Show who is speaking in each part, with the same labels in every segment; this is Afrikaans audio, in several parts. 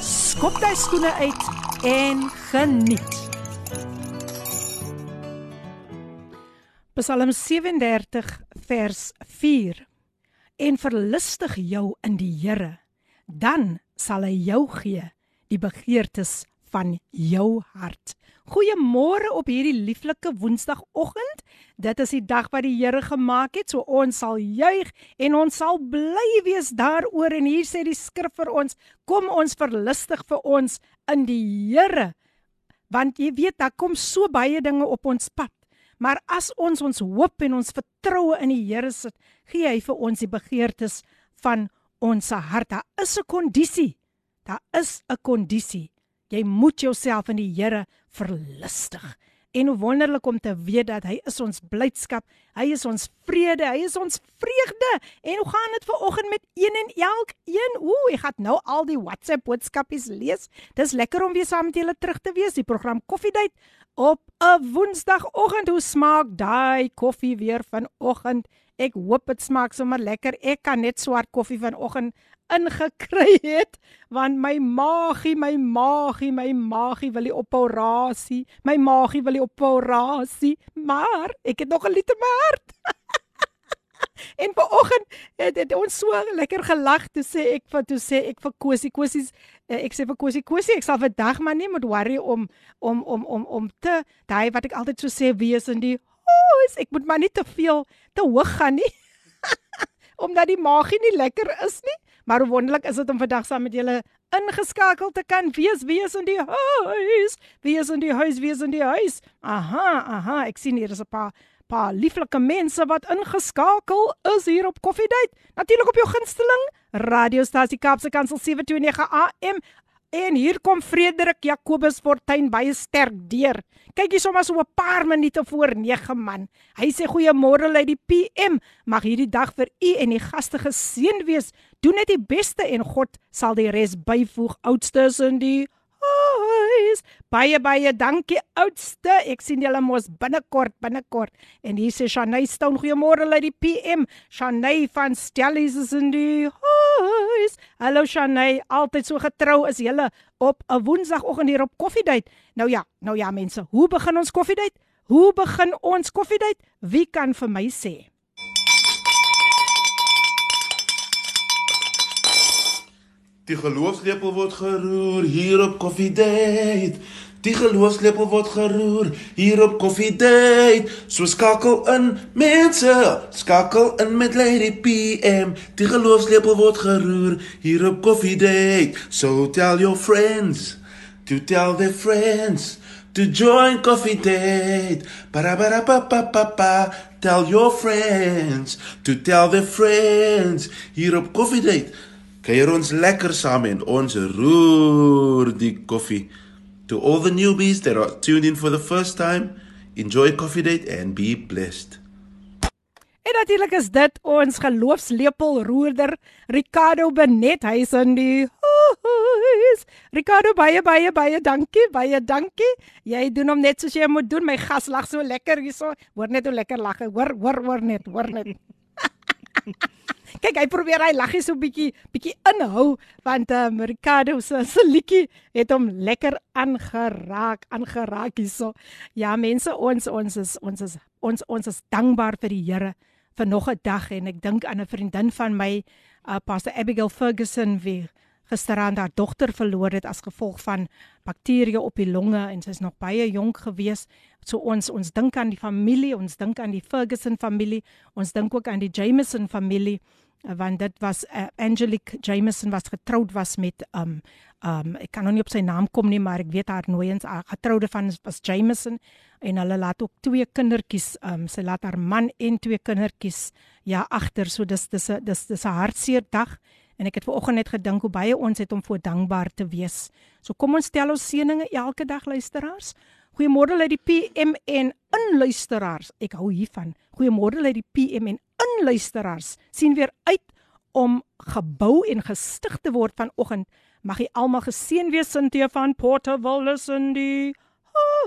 Speaker 1: skop jy skoene uit en geniet. Psalm 37 vers 4. En verlustig jou in die Here, dan sal hy jou gee die begeertes van jou hart. Goeiemôre op hierdie lieflike Woensdagoggend. Dit is die dag wat die Here gemaak het, so ons sal juig en ons sal bly wees daaroor en hier sê die skrif vir ons, kom ons verlustig vir ons in die Here. Want jy weet, daar kom so baie dinge op ons pad. Maar as ons ons hoop en ons vertroue in die Here sit, gee hy vir ons die begeertes van ons hart. Daar is 'n kondisie. Daar is 'n kondisie. Jy moet jouself in die Here verlustig. En hoe wonderlik om te weet dat hy is ons blydskap, hy is ons vrede, hy is ons vreugde. En hoe gaan dit ver oggend met een en elkeen? Ooh, ek gaan nou al die WhatsApp boodskapies lees. Dis lekker om weer saam met julle terug te wees. Die program Koffiedייט op 'n Woensdagoggend. Hoe smaak daai koffie weer vanoggend? Ek hoop dit smaak sommer lekker. Ek kan net swart koffie vanoggend ingekry het want my maagie my maagie my maagie wil die operasie my maagie wil die operasie maar ek het nog 'n liter my hart. En vanoggend het, het ons so lekker gelag toe sê ek vir toe sê ek vir Kosie Kosie eh, ek sê vir Kosie Kosie ek sal vandag maar nie moet worry om om om om om te daai wat ek altyd so sê wees in die huis. Ek moet maar nie te veel te hoog gaan nie omdat die maagie nie lekker is nie Maar hoe wonderlik is dit om vandag saam met julle ingeskakel te kan wees, wees in die huis, wees in die huis, wees in die huis. Aha, aha, ek sien hier is 'n paar paar lieflike mense wat ingeskakel is hier op Koffiedייט. Natuurlik op jou gunsteling radiostasie Kaapse Kansel 729 AM. En hier kom Frederik Jacobus Fortuin baie sterk deur. Kyk hier sommer so 'n paar minute voor 9 man. Hy sê goeiemôre uit die PM. Mag hierdie dag vir u en die gaste geseën wees. Doen net die beste en God sal die res byvoeg. Oudstes in die huis. Baie baie dankie oudste. Ek sien julle mos binnekort binnekort. En hier sê Shanay Stone goeiemôre uit die PM. Shanay van Stellies is in die huis Hallo Shanay, altyd so getrou is julle op 'n Woensdagoggend hier op Koffiedייט. Nou ja, nou ja mense, hoe begin ons Koffiedייט? Hoe begin ons Koffiedייט? Wie kan vir my sê?
Speaker 2: Die geloofslepel word geroer hier op Coffee Date. Die geloofslepel word geroer hier op Coffee Date. So skakel in, mense, skakel in met Lady PM. Die geloofslepel word geroer hier op Coffee Date. So tell your friends to tell their friends to join Coffee Date. Para para pa pa pa pa. Tell your friends to tell their friends hier op Coffee Date. Kuier ons lekker saam en ons roer die koffie. To all the newbies that are tuned in for the first time, enjoy Coffee Date and be blessed.
Speaker 1: En natuurlik is dit ons geloofslepel roerder Ricardo Benet. Hy is in die huis. Ricardo baie baie baie dankie, baie dankie. Jy doen hom net soos jy moet doen. My gas lag so lekker hierso. Hoor net hoe lekker lag hy. Hoor hoor hoor net, hoor net. Kyk, hy probeer hy laggie so bietjie bietjie inhou want uh, Ricardo se se liedjie het hom lekker aangeraak, aangeraak hierso. Ja, mense, ons ons is ons is ons ons is dankbaar vir die Here vir nog 'n dag en ek dink aan 'n vriendin van my, uh, Pastor Abigail Ferguson wie gisterand haar dogter verloor het as gevolg van bakterieë op die longe en sy's nog baie jonk gewees. So ons ons dink aan die familie, ons dink aan die Ferguson familie, ons dink ook aan die Jameson familie want dit was uh, Angelique Jameson was getroud was met um um ek kan nog nie op sy naam kom nie maar ek weet haar nooiens haar getroude van was Jameson en hulle laat ook twee kindertjies um sy laat haar man en twee kindertjies ja agter so dis dis dis dis 'n hartseer dag En ek het vanoggend net gedink hoe baie ons het om voor dankbaar te wees. So kom ons stel ons seëninge elke dag luisteraars. Goeiemôre uit die PM en inluisteraars. Ek hou hiervan. Goeiemôre uit die PM en inluisteraars. sien weer uit om gebou en gestig te word vanoggend. Mag jy almal geseën wees Cynthia van Porterville Cindy.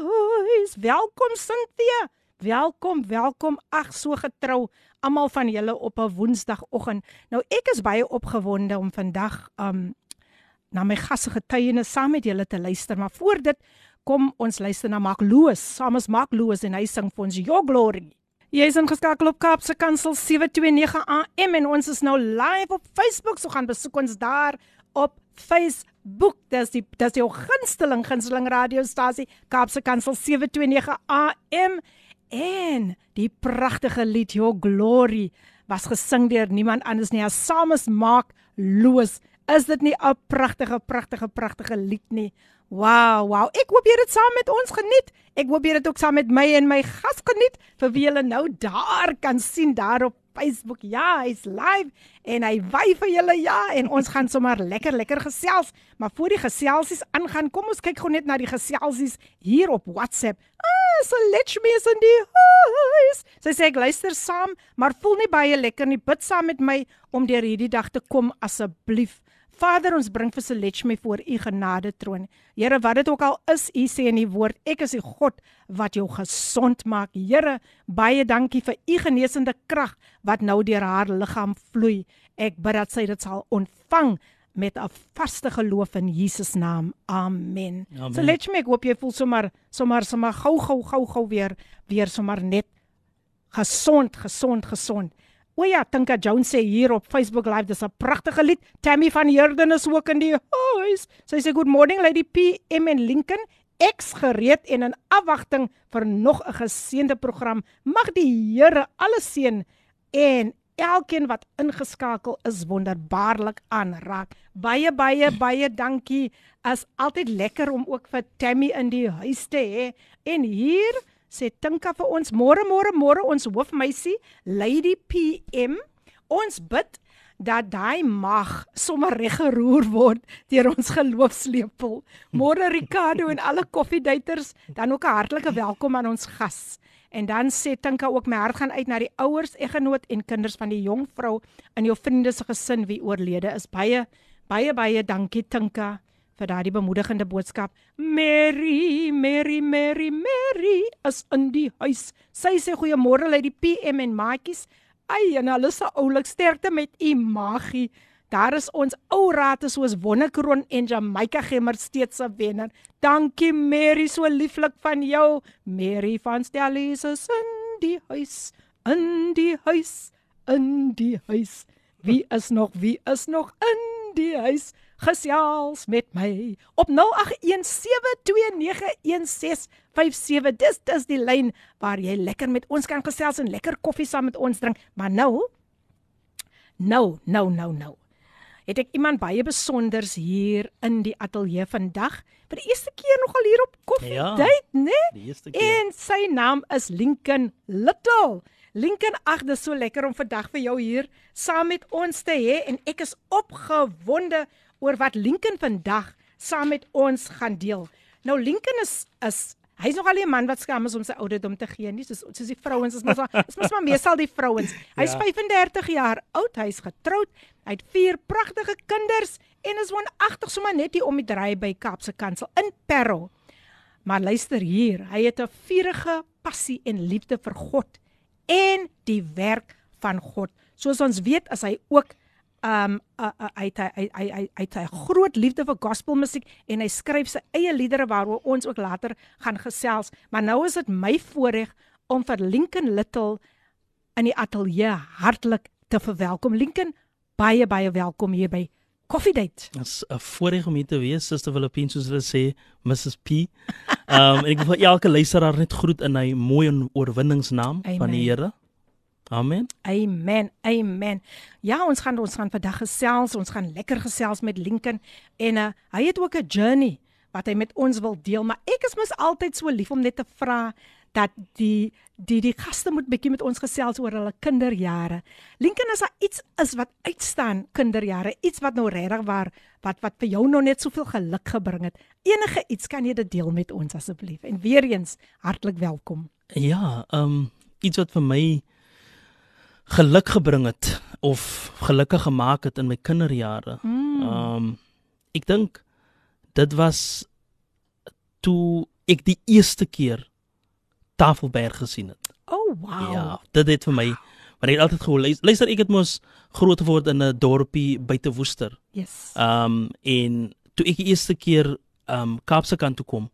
Speaker 1: Hoes, welkom Cynthia. Welkom, welkom. Ag so getrou almal van julle op 'n Woensdagoggend. Nou ek is baie opgewonde om vandag um na my gasse getuienis saam met julle te luister, maar voor dit kom ons luister na Mark Loos. Saam is Mark Loos en hy sing vir ons Your Glory. Jy is ingeskakel op Kaapse Kansel 729 AM en ons is nou live op Facebook, so gaan besoek ons daar op Facebook. Dis die dis jou gunsteling gunsteling radiostasie Kaapse Kansel 729 AM en die pragtige lied Your Glory was gesing deur niemand anders nie as Samus Mark Loos. Is dit nie 'n pragtige pragtige pragtige lied nie? Wow, wow. Ek hoop jy het dit saam met ons geniet. Ek hoop jy het dit ook saam met my en my gas geniet. Vir wie julle nou daar kan sien daar op Facebook. Ja, hy's live en hy wy vir julle ja en ons gaan sommer lekker lekker gesels. Maar voor die geselsies aangaan, kom ons kyk gou net na die geselsies hier op WhatsApp. Ah, so let's me is in die huis. Sy sê ek luister saam, maar voel nie baie lekker nie. Bid saam met my om deur hierdie dag te kom asseblief. Vader, ons bring vir Selechme voor u genade troon. Here, wat dit ook al is, u sê in die woord, ek is die God wat jou gesond maak. Here, baie dankie vir u genesende krag wat nou deur haar liggaam vloei. Ek bid dat sy dit sal ontvang met 'n vaste geloof in Jesus naam. Amen. Amen. Selechme, ek hoop jy voel sommer sommer sommer gou gou gou gou weer weer sommer net gesond, gesond, gesond. O ja, Tinka Jones sê hier op Facebook Live dis 'n pragtige lied. Tammy van Heerden is ook in die huis. Sy sê good morning Lady PM en Lincoln. Ek's gereed en in afwagting vir nog 'n geseënde program. Mag die Here alles seën en elkeen wat ingeskakel is wonderbaarlik aanraak. Baie baie baie dankie. As altyd lekker om ook vir Tammy in die huis te hê. En hier sê Tinka vir ons môre môre môre ons hoofmeisie Lady PM ons bid dat daai mag sommer reggeroer word deur ons geloofslepel. Môre Ricardo en alle koffiedaters, dan ook 'n hartlike welkom aan ons gas. En dan sê Tinka ook my hart gaan uit na die ouers, eggenoot en kinders van die jong vrou in jou vriende se gesin wie oorlede is. Baie baie baie dankie Tinka vir daardie bemoedigende boodskap. Mary, Mary, Mary, Mary is in die huis. Sy sê goeiemôre uit die PM en maatjies. Ai, en hulle se oulik sterkte met u magie. Daar is ons ou rate soos Wonnekroon en Jamaica Gemmer steeds se wenner. Dankie Mary, so lieflik van jou. Mary van Stellies is in die huis. In die huis. In die huis. Wie is nog? Wie is nog in die huis? Gesels met my op 0817291657 dis dis die lyn waar jy lekker met ons kan gesels en lekker koffie saam met ons drink. Maar nou nou nou nou nou het ek iemand baie besonders hier in die ateljee vandag. Vir die eerste keer nogal hier op koffie ja, date né? en sy naam is Lincoln Little. Lincoln, ag, dis so lekker om vandag vir jou hier saam met ons te hê en ek is opgewonde oor wat Lincoln vandag saam met ons gaan deel. Nou Lincoln is is hy's nog al 'n man wat skaam is om sy ouderdom te gee, nie soos soos die vrouens is mos is mos maar meestal die vrouens. Hy's ja. 35 jaar oud, hy's getroud, hy het vier pragtige kinders en is woonagtig sommer net hier om die draai by Kaapse Kansel in Parel. Maar luister hier, hy het 'n vurige passie en liefde vir God en die werk van God. Soos ons weet, is hy ook um uh, uh, hy hy hy hy hy hy 'n groot liefde vir gospelmusiek en hy skryf sy eie liedere waaroor ons ook later gaan gesels. Maar nou is dit my voorreg om vir Lincoln Little in die ateljee hartlik te verwelkom. Lincoln, baie baie welkom hier by Coffee Date.
Speaker 3: Dit is 'n voorreg om hier te wees, Suster Filippine soos hulle sê, Mrs P. Um en ek wil elke luisteraar net groet in hy mooi oorwinningsnaam van die Here. Amen.
Speaker 1: Amen. Amen. Ja, ons gaan ons gaan vandag gesels, ons gaan lekker gesels met Lincoln en uh, hy het ook 'n journey wat hy met ons wil deel, maar ek is mos altyd so lief om net te vra dat die die die gaste moet bietjie met ons gesels oor hulle kinderjare. Lincoln as daar iets is wat uitstaan kinderjare, iets wat nou regtig waar wat wat vir jou nog net soveel geluk gebring het. Enige iets kan jy dit deel met ons asseblief. En weer eens hartlik welkom.
Speaker 3: Ja, ehm um, iets wat vir my geluk gebring het of gelukkig gemaak het in my kinderjare.
Speaker 1: Hmm.
Speaker 3: Ehm mm. um, ek dink dit was toe ek die eerste keer Tafelberg gesien het.
Speaker 1: Oh wow.
Speaker 3: Ja, dit het vir my want ek het altyd gehoor luister ek het mos groot geword in 'n dorpie buite Woester.
Speaker 1: Yes.
Speaker 3: Ehm um, en toe ek die eerste keer ehm um, Kaapse kant toe kom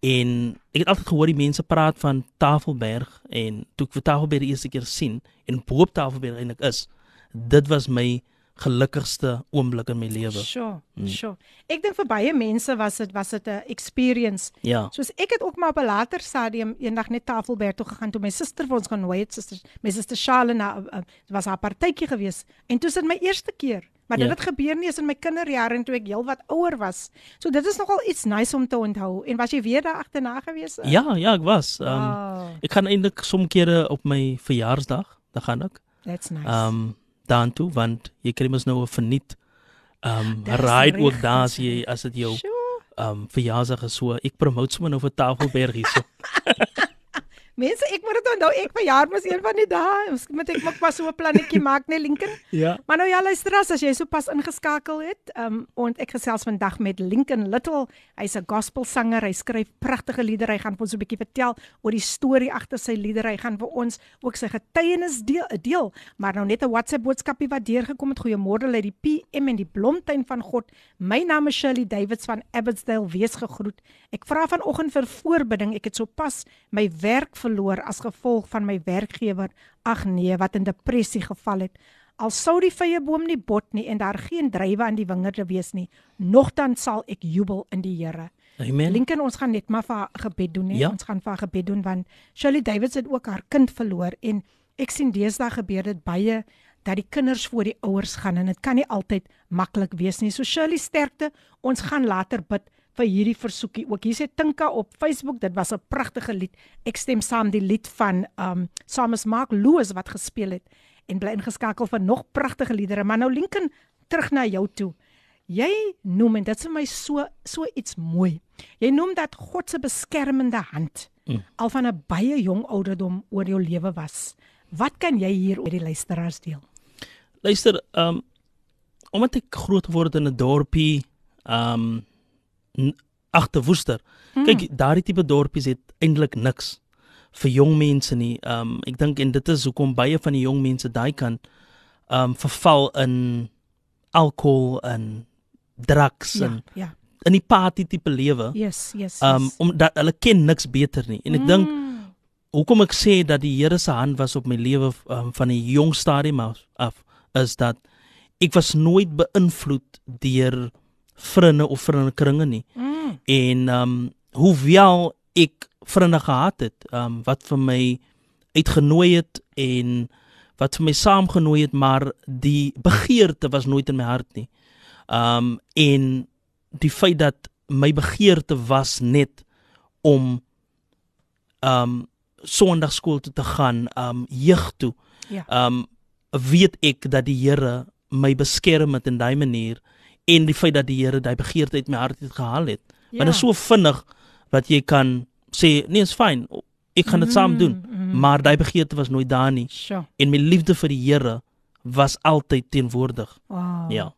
Speaker 3: en ek het altyd gehoor die mense praat van Tafelberg en toe ek vir Tafelberg die eerste keer sien en boop Tafelberg eintlik is dit was my gelukkigste oomblik in my lewe.
Speaker 1: Sure, mm. sure. Ek dink vir baie mense was dit was dit 'n experience.
Speaker 3: Ja.
Speaker 1: Soos ek het ook maar op 'n later stadium eendag net Tafelberg toe gegaan toe my suster vir ons gaan nooi het, suster, my suster Charlene, uh, uh, was haar partytjie gewees en toe sit my eerste keer. Maar dit ja. het gebeur nie eens in my kinderjare en toe ek heelwat ouer was. So dit is nogal iets nice om te onthou. En was jy weer daar agterna gewees?
Speaker 3: Ja, ja, ek was. Um, wow. Ek gaan eintlik soms kere op my verjaarsdag, dan gaan ek.
Speaker 1: That's nice.
Speaker 3: Um daartoe want jy kry mos nou 'n verniet. Ehm um, ride ook daar as jy as dit jou ehm um, verjaarsdag is so ek promote sommer nou vir Tafelberg hierso
Speaker 1: Mense, ek moet dit onthou, ek verjaar mos een van die dae. Ons moet ek maak pas so 'n plannetjie maak, nee Lincoln.
Speaker 3: Ja.
Speaker 1: Maar nou ja, luister as jy so pas ingeskakel het, ehm um, en ek gesels vandag met Lincoln Little. Hy's 'n gospelsanger. Hy skryf pragtige liedere. Hy gaan vir ons 'n bietjie vertel oor die storie agter sy liedere. Hy gaan vir ons ook sy getuienis deel, deel. Maar nou net 'n WhatsApp boodskapie wat deurgekom het. Goeiemôre uit die PM en die Blomtuin van God. My naam is Shirley Davids van Abbotsdale. Wees gegroet. Ek vra vanoggend vir voorbidding. Ek het sopas my werk verloor as gevolg van my werkgewer. Ag nee wat in depressie geval het. Al sou die vrye boom nie bot nie en daar geen druiwe aan die wingerde wees nie nogtans sal ek jubel in die Here.
Speaker 3: Amen.
Speaker 1: Lincoln ons gaan net maar vir gebed doen hè.
Speaker 3: Ja.
Speaker 1: ons gaan vir gebed doen want Shirley Davids het ook haar kind verloor en ek sien deesdae gebeur dit baie dat die kinders voor die ouers gaan en dit kan nie altyd maklik wees nie. So Shirley sterkte ons gaan later bid vir hierdie versoekie ook. Hier sê Tinka op Facebook, dit was 'n pragtige lied. Ek stem saam die lied van um Samus Mark Loos wat gespeel het en bly ingeskakel vir nog pragtige liedere. Maar nou Lincoln, terug na jou toe. Jy noem en dit is vir my so so iets mooi. Jy noem dat God se beskermende hand mm. al van 'n baie jong ouderdom oor jou lewe was. Wat kan jy hier oor die luisteraars deel?
Speaker 3: Luister, um omdat ek groot geword in 'n dorpie, um agter Woester. Hmm. Kyk, daardie tipe dorpies het eintlik niks vir jong mense nie. Um ek dink en dit is hoekom baie van die jong mense daai kant um verval in alkohol en drugs
Speaker 1: ja,
Speaker 3: en
Speaker 1: ja.
Speaker 3: in die party tipe lewe.
Speaker 1: Yes, yes.
Speaker 3: Um
Speaker 1: yes.
Speaker 3: omdat hulle ken niks beter nie. En ek hmm. dink hoekom ek sê dat die Here se hand was op my lewe um, van die jong stadium af, af is dat ek was nooit beïnvloed deur vriende of vriende kringe nie.
Speaker 1: Mm.
Speaker 3: En ehm um, hoewel ek vriende gehad het, ehm um, wat vir my uitgenooi het en wat vir my saamgenooi het, maar die begeerte was nooit in my hart nie. Ehm um, en die feit dat my begeerte was net om ehm um, sonndagskool toe te gaan, ehm um, jeug toe.
Speaker 1: Ja.
Speaker 3: Ehm um, weet ek dat die Here my beskerm het in daai manier en die feit dat die Here daai begeerte uit my hart het gehaal het. Ja. Want dit is so vinnig wat jy kan sê, nee, is fyn. Ek gaan dit mm, saam doen. Mm. Maar daai begeerte was nooit daar nie.
Speaker 1: Sure.
Speaker 3: En my liefde vir die Here was altyd teenwoordig.
Speaker 1: Wow.
Speaker 3: Ja.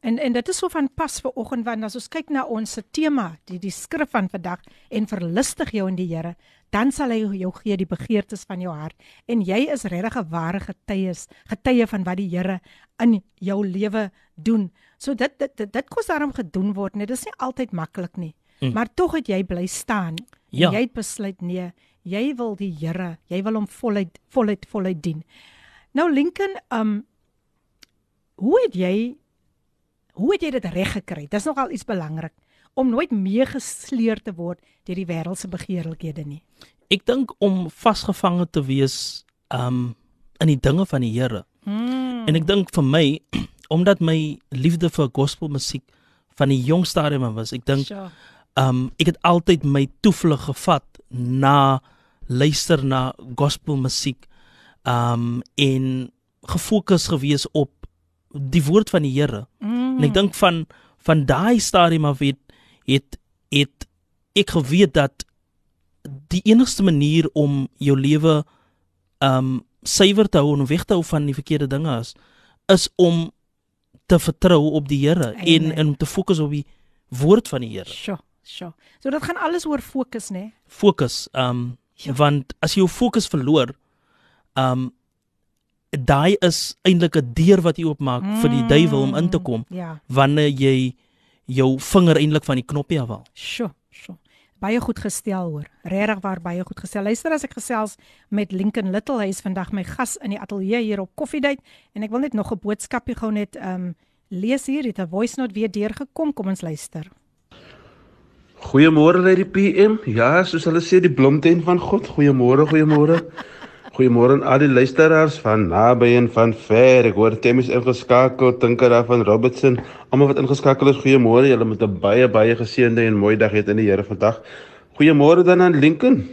Speaker 1: En en dit is so van pas vir oggend want as ons kyk na ons tema, die die skrif van vandag en verlustig jou in die Here, dan sal hy jou gee die begeertes van jou hart en jy is regtig 'n ware getuie, getuie van wat die Here in jou lewe doen. So dit dit dit, dit kos daarom gedoen word, net dis nie altyd maklik nie. Mm. Maar tog het jy bly staan.
Speaker 3: Ja.
Speaker 1: Jy het besluit nee, jy wil die Here, jy wil hom voluit voluit voluit dien. Nou Lincoln, um hoe het jy hoe het jy dit reg gekry? Dis nogal iets belangrik om nooit meegesleer te word deur die wêreldse begeerlikhede nie.
Speaker 3: Ek dink om vasgevang te wees um in die dinge van die Here.
Speaker 1: Hmm.
Speaker 3: En ek dink vir my omdat my liefde vir gospelmusiek van die jong stadium was, ek dink
Speaker 1: Sure.
Speaker 3: um ek het altyd my toevlug gevat na luister na gospel musiek um en gefokus gewees op die woord van die Here.
Speaker 1: Mm.
Speaker 3: En ek dink van van daai stadium af het het het ek geweet dat die enigste manier om jou lewe um suiwer te hou en weg te hou van die verkeerde dinge is is om te vertrou op die Here en en om te fokus op die woord van die Here.
Speaker 1: Sjoe, sjoe. So dit gaan alles oor fokus, né?
Speaker 3: Fokus um
Speaker 1: Ja.
Speaker 3: want as jy jou fokus verloor um daai is eintlik 'n deur wat jy oopmaak mm. vir die duiwel om in te kom
Speaker 1: Ja,
Speaker 3: wanneer jy jou vinger eintlik van die knoppie afhaal.
Speaker 1: sjoe Baie goed gestel hoor. Regtig waar baie goed gestel. Luister as ek gesels met Lincoln Little, hy is vandag my gas in die ateljee hier op Koffiedייט en ek wil net nog 'n boodskapie gou net ehm um, lees hier, het 'n voice note weer deurgekom. Kom ons luister.
Speaker 2: Goeiemôre Lady PM. Ja, soos hulle sê die blomtuin van God. Goeiemôre, goeiemôre. Goeiemôre aan al die luisteraars van naby en van ver. Ek hoor Temmies ingeskakel, Tinker daar van Robertson. Almal wat ingeskakel is, goeiemôre. Julle moet 'n baie baie geseënde en mooi dag hê in die Here vandag. Goeiemôre dan aan Lincoln.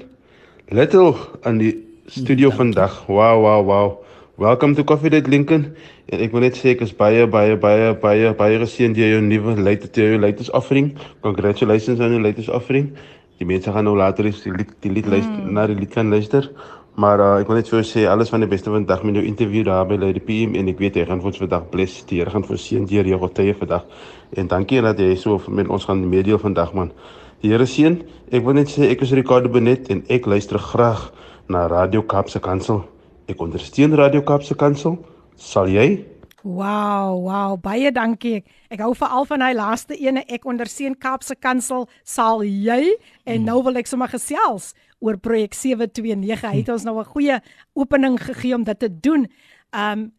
Speaker 2: Little aan die studio vandag. Wow, wow, wow. Welcome to Coffee Date Lincoln. En ek wil net sê ek is baie baie baie baie baie geseënd deur jou nuwe latest jou latest offering. Congratulations aan jou latest offering. Die mense gaan nou later die lied die lied luister mm. na die lied kan luister. Maar uh, ek wil net vir jou sê alles van die beste vandag met jou interview daar by Lady PM en ek weet jy gaan vir ons vandag bless. Die Here gaan vir seën deur jou getuie vandag. En dankie dat jy so met ons gaan meedeel vandag man. Die Here seën. Ek wil net sê ek is Ricardo Benet en ek luister graag na Radio Kaapse Kansel. Ek ondersteun Radio Kaapse Kansel. Sal jy?
Speaker 1: Wow, wow, baie dankie. Ek, ek hou veral van hy laaste ene. Ek onderseun Kaapse Kansel, sal jy? En nou wil ek sommer gesels oor projek 729. Hy het ons nou 'n goeie opening gegee om dit te doen. Um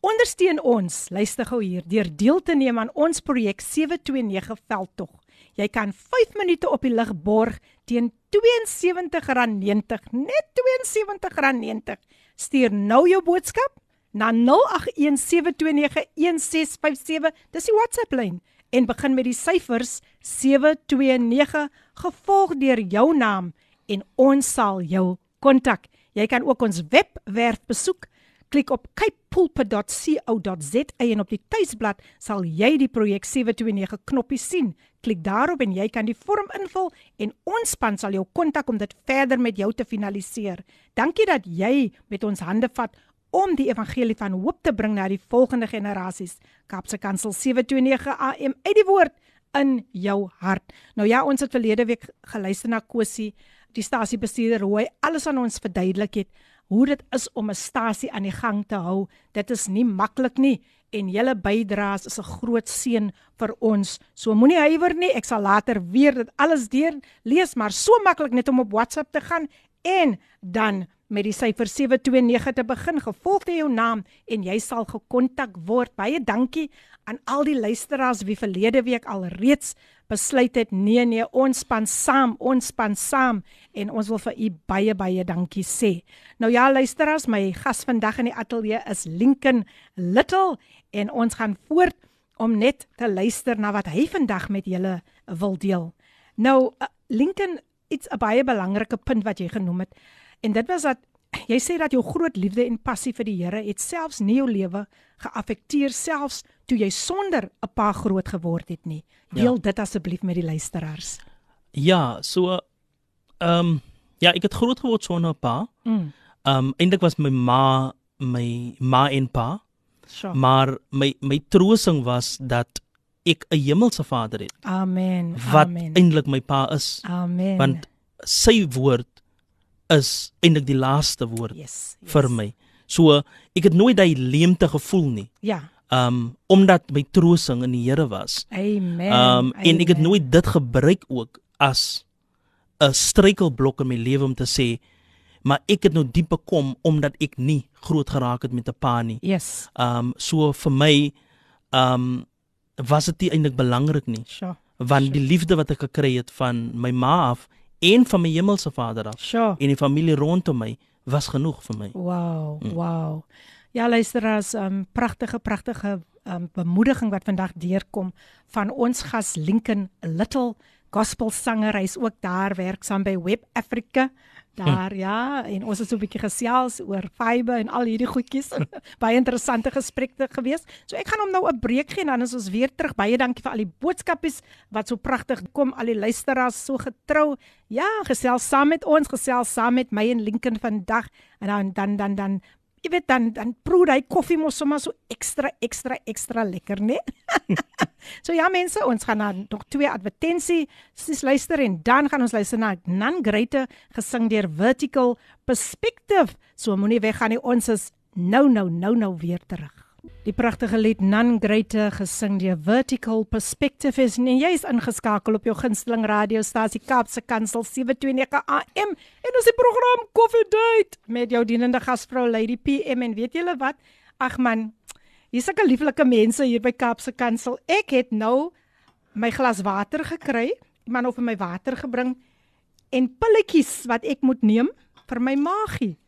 Speaker 1: ondersteun ons, luister gou hier, deur deel te neem aan ons projek 729 veldtog. Jy kan 5 minute op die lig borg teen R72.90, net R72.90. Stuur nou jou boodskap na 0817291657. Dis die WhatsApp lyn en begin met die syfers 729 gevolg deur jou naam en ons sal jou kontak. Jy kan ook ons webwerf besoek. Klik op capepulpit.co.za en op die tuisblad sal jy die projek 729 knoppie sien. Klik daarop en jy kan die vorm invul en ons span sal jou kontak om dit verder met jou te finaliseer. Dankie dat jy met ons hande vat om die evangelie van hoop te bring na die volgende generasies. Kapse Kansel 729 AM uit die woord in jou hart. Nou ja, ons het verlede week geluister na Kosie, die stasiebestuurder hoe hy alles aan ons verduidelik het hoe dit is om 'n stasie aan die gang te hou. Dit is nie maklik nie en julle bydraes is 'n groot seën vir ons. So moenie huiwer nie. Ek sal later weer dit alles deur lees, maar so maklik net om op WhatsApp te gaan en dan met die syfer 729 te begin gevolg deur jou naam en jy sal gekontak word. Baie dankie aan al die luisteraars wie verlede week al reeds besluit het nee nee ons span saam, ons span saam en ons wil vir u baie baie dankie sê. Nou ja luisteraars, my gas vandag in die ateljee is Lincoln Little en ons gaan voort om net te luister na wat hy vandag met julle wil deel. Nou uh, Lincoln, iets 'n baie belangrike punt wat jy genoem het. En dit was dat jy sê dat jou groot liefde en passie vir die Here het selfs nie jou lewe geaffekteer selfs toe jy sonder 'n pa groot geword het nie. Deel ja. dit asseblief met die luisteraars.
Speaker 3: Ja, so ehm um, ja, ek het groot geword sonder 'n pa.
Speaker 1: Mm.
Speaker 3: Ehm um, eintlik was my ma my ma en pa,
Speaker 1: So.
Speaker 3: maar my my troosting was dat ek 'n hemelse vader het
Speaker 1: Amen.
Speaker 3: wat eintlik my pa is,
Speaker 1: Amen.
Speaker 3: want sy woord is eintlik die laaste woord
Speaker 1: yes, yes.
Speaker 3: vir my. So ek het nooit daai leemte gevoel nie.
Speaker 1: Ja.
Speaker 3: Um omdat my troosting in die Here was.
Speaker 1: Amen.
Speaker 3: Um en ek het
Speaker 1: Amen.
Speaker 3: nooit dit gebruik ook as 'n struikelblok in my lewe om te sê maar ek het nou diep bekom omdat ek nie groot geraak het met 'n pa nie.
Speaker 1: Yes.
Speaker 3: Um so vir my um was dit eintlik belangrik nie
Speaker 1: Sure.
Speaker 3: want die liefde wat ek gekry het van my ma af en van my hemelse Vader af
Speaker 1: Sure.
Speaker 3: en die familie rondom my was genoeg vir my.
Speaker 1: Wow,
Speaker 3: Mm.
Speaker 1: wow. Ja, luisteraars, um pragtige pragtige um bemoediging wat vandag deurkom van ons gas Lincoln Little. gospelsanger. Hy's ook daar werksaam by Web Africa. Daar ja, en ons het so 'n bietjie gesels oor fiber en al hierdie goedjies. Baie interessante gesprekke gewees. So ek gaan hom nou 'n breek gee en dan is ons weer terug. Baie dankie vir al die boodskapies wat so pragtig kom. Al die luisteraars so getrou. Ja, gesels saam met ons, gesels saam met my en Lincoln vandag en dan dan dan dan Jy weet dan dan proe hy koffie mos sommer so ekstra ekstra ekstra lekker, né? so ja mense, ons gaan dan nog twee advertensies luister en dan gaan ons luister na Nan Greite gesing deur Vertical Perspective. So moenie weggaan nie, ons is nou nou nou nou weer terug. Die pragtige lied Nan Greite gesing deur Vertical Perspective is en jy is ingeskakel op jou gunsteling radiostasie Kaapse Kansel 729 AM en ons die program Coffee Date met jou dienende gasvrou Lady PM en weet julle wat? Ag man, hier's sulke lieflike mense hier by Kaapse Kansel. Ek het nou my glas water gekry, het vir my water gebring en pilletjies wat ek moet neem vir my maagie.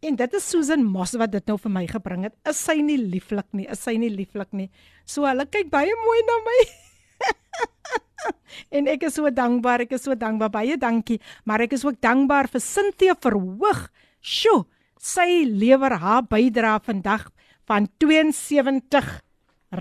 Speaker 1: En dit is Susan Moss wat dit nou vir my gebring het. Is sy nie lieflik nie? Is sy nie lieflik nie? So hulle kyk baie mooi na my. en ek is so dankbaar. Ek is so dankbaar. Baie dankie. Maar ek is ook dankbaar vir Cynthia Verhoog. Sjoe, sy lewer haar bydrae vandag van 72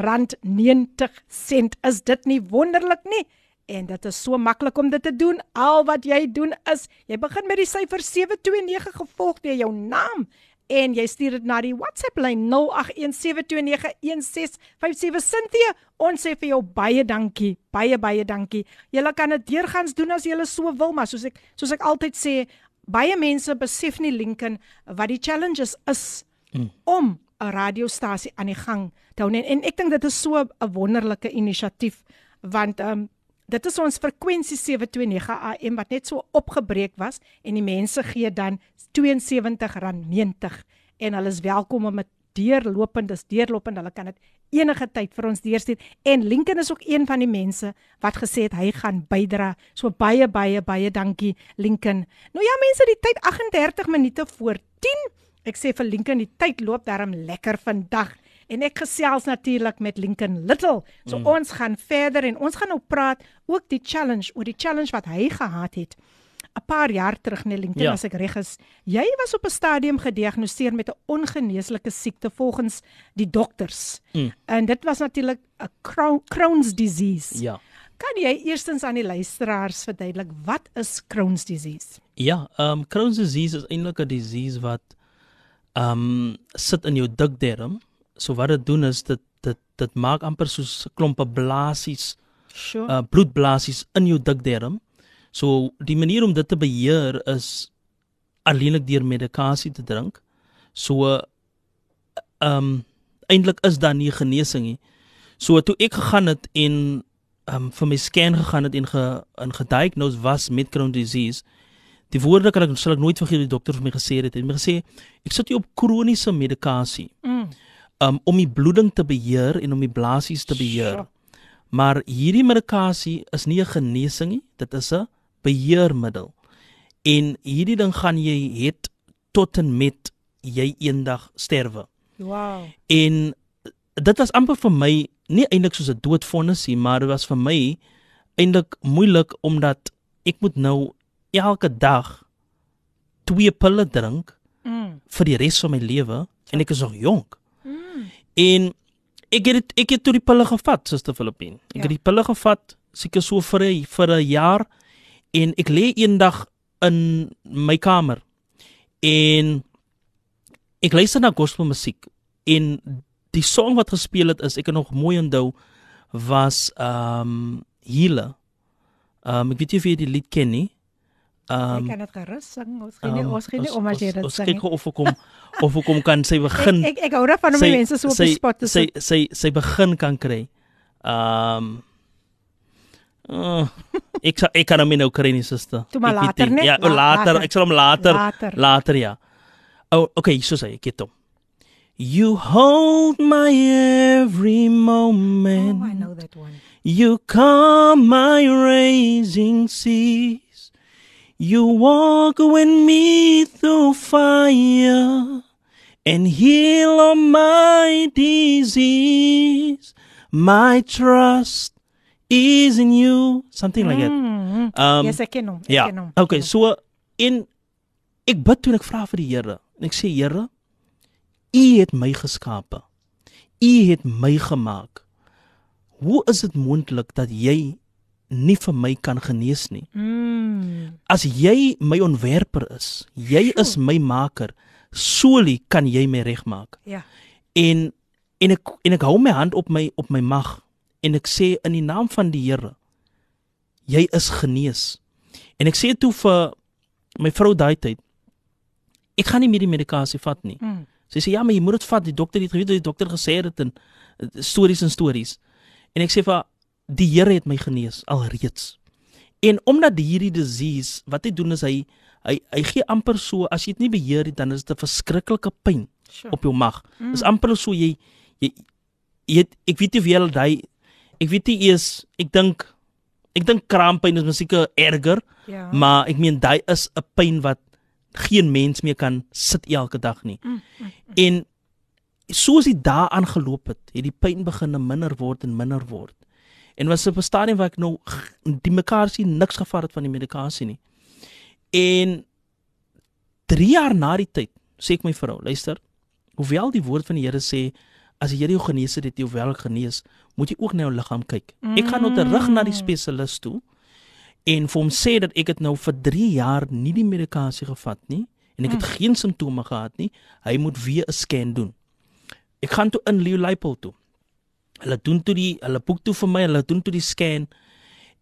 Speaker 1: rand 90 sent. Is dit nie wonderlik nie? En dit is so maklik om dit te doen. Al wat jy doen is, jy begin met die syfer 729 gevolg deur jou naam en jy stuur dit na die WhatsApp lyn 0817291657 Cynthia. Ons sê vir jou baie dankie. Baie baie dankie. Jy kan dit deurgangs doen as jy so wil, maar soos ek soos ek altyd sê, baie mense besef nie Lincoln wat die challenges is mm. om 'n radiostasie aan die gang te hou en, en ek dink dit is so 'n wonderlike inisiatief want ehm um, dit is ons frekwensie 729 AM wat net so opgebreek was en die mense gee dan R72.90 en hulle is welkom om dit deurlopend is deurlopend hulle kan dit enige tyd vir ons deurstuur. En Lincoln is ook een van die mense wat gesê het hy gaan bydra. So baie baie baie dankie Lincoln. Nou ja mense die tyd 38 minute voor 10 ek sê vir Lincoln die tyd loop darm lekker vandag en ek gesels natuurlik met Lincoln Little. So mm. ons gaan verder en ons gaan nou praat ook die challenge oor die challenge wat hy gehad het 'n paar jaar terug net Lincoln ja. as ek reg is. Jy was op 'n stadium gediagnoseer met 'n ongeneeslike siekte volgens die dokters. Mm. En dit was natuurlik 'n Crohn's disease.
Speaker 3: Ja.
Speaker 1: Kan jy eerstens aan die luisteraars verduidelik wat is Crohn's disease?
Speaker 3: Ja, ehm um, Crohn's disease is eintlik 'n disease wat ehm um, sit in jou dikdarm so wat dit doen is dit dit dit maak amper soos klompe blaasies.
Speaker 1: Sure.
Speaker 3: Uh bloedblaasies in jou dikdarm. So die manier om dit te beheer is alleenlik deur medikasie te drink. So ehm um, eintlik is daar nie genesing nie. So toe ek gegaan het en ehm um, vir my scan gegaan het en ge in gediagnoseer was met Crohn's disease. Die woorde kan ek sal ek nooit vergeet die dokter vir my gesê het. Hy het my gesê ek sit hier op kroniese medikasie.
Speaker 1: Mm
Speaker 3: um, om die bloeding te beheer en om die blaasies te beheer. Sure. Maar hierdie medikasie is nie 'n genesing nie, dit is 'n beheermiddel. En hierdie ding gaan jy het tot en met jy eendag sterwe.
Speaker 1: Wow.
Speaker 3: En dit was amper vir my nie eintlik soos 'n doodvonnis nie, maar dit was vir my eintlik moeilik omdat ek moet nou elke dag twee pille drink
Speaker 1: mm.
Speaker 3: vir die res van my lewe en ek is nog jonk. En ek het ek het toe die pille gevat, Suster Filippin. Ek ja. het die pille gevat seker so vir 'n vir 'n jaar en ek lê eendag in my kamer en ek luister na gospel musiek en die song wat gespeel het is ek het nog mooi onthou was um Healer. Um ek weet nie of jy die lied ken nie.
Speaker 1: Um, ek kan dit gerus sing. Ons gee nie um, ons gee nie om as jy dit
Speaker 3: sing. Ons kyk of ek kom of ek kom kan sy begin.
Speaker 1: ek ek, ek hou daarvan om die mense so op die spot te
Speaker 3: sit. Sy sy sy begin kan kry. Um uh, ek ek kan hom nou kry nie suster.
Speaker 1: Toe maar later net.
Speaker 3: Ja, La, later. Ek sal hom later. Later, later ja. Oh, okay, so sê ek dit hom. You hold my every moment.
Speaker 1: Oh, I know that one.
Speaker 3: You calm my raging sea. You walk with me through fire and heal all my disease. My trust is in you. Something like mm. that.
Speaker 1: Mm.
Speaker 3: Ehm,
Speaker 1: yes, ek ken hom. Ek
Speaker 3: Ja.
Speaker 1: ken hom.
Speaker 3: Okay, so in ek bid toe ek vra vir die Here. En ek sê Here, U het my geskape. U het my gemaak. Hoe is dit moontlik dat jy nie vir my kan genees nie?
Speaker 1: Mm.
Speaker 3: As jy my ontwerper is, jy is my maker, soli kan jy my regmaak.
Speaker 1: Ja.
Speaker 3: En en ek en ek hou my hand op my op my mag en ek sê in die naam van die Here jy is genees. En ek sê toe vir my vrou daai tyd ek gaan nie meer die medikasie vat nie.
Speaker 1: Mm.
Speaker 3: Sy sê ja, maar jy moet dit vat. Die dokter het geweet die dokter gesê het en stories en stories. En ek sê vir haar, die Here het my genees alreeds. En omdat hierdie disease wat hy doen is hy hy hy gee amper so as jy dit nie beheer nie dan is dit 'n verskriklike pyn
Speaker 1: Sure.
Speaker 3: op jou mag. Mm. Dis amper so jy jy, jy het, ek weet nie jy al daai ek weet nie eers ek dink ek dink kraampyn is miskien erger,
Speaker 1: Ja.
Speaker 3: maar ek meen daai is 'n pyn wat geen mens meer kan sit elke dag nie.
Speaker 1: Mm, mm,
Speaker 3: En soos dit daaraan geloop het, het die pyn begin minder word en minder word. En was op 'n stadium waar ek nou die mekaar sien niks gevat het van die medikasie nie. En 3 jaar na die tyd sê ek my vrou, luister, hoewel die woord van die Here sê as die Here jou genees het, het jy wel genees, moet jy ook na jou liggaam kyk. Ek gaan nou terug na die spesialis toe en vir hom sê dat ek het nou vir 3 jaar nie die medikasie gevat nie en ek het mm. geen simptome gehad nie. Hy moet weer 'n scan doen. Ek gaan toe in Leeupold toe. Hulle doen toe die hulle boek toe vir my, hulle doen toe die scan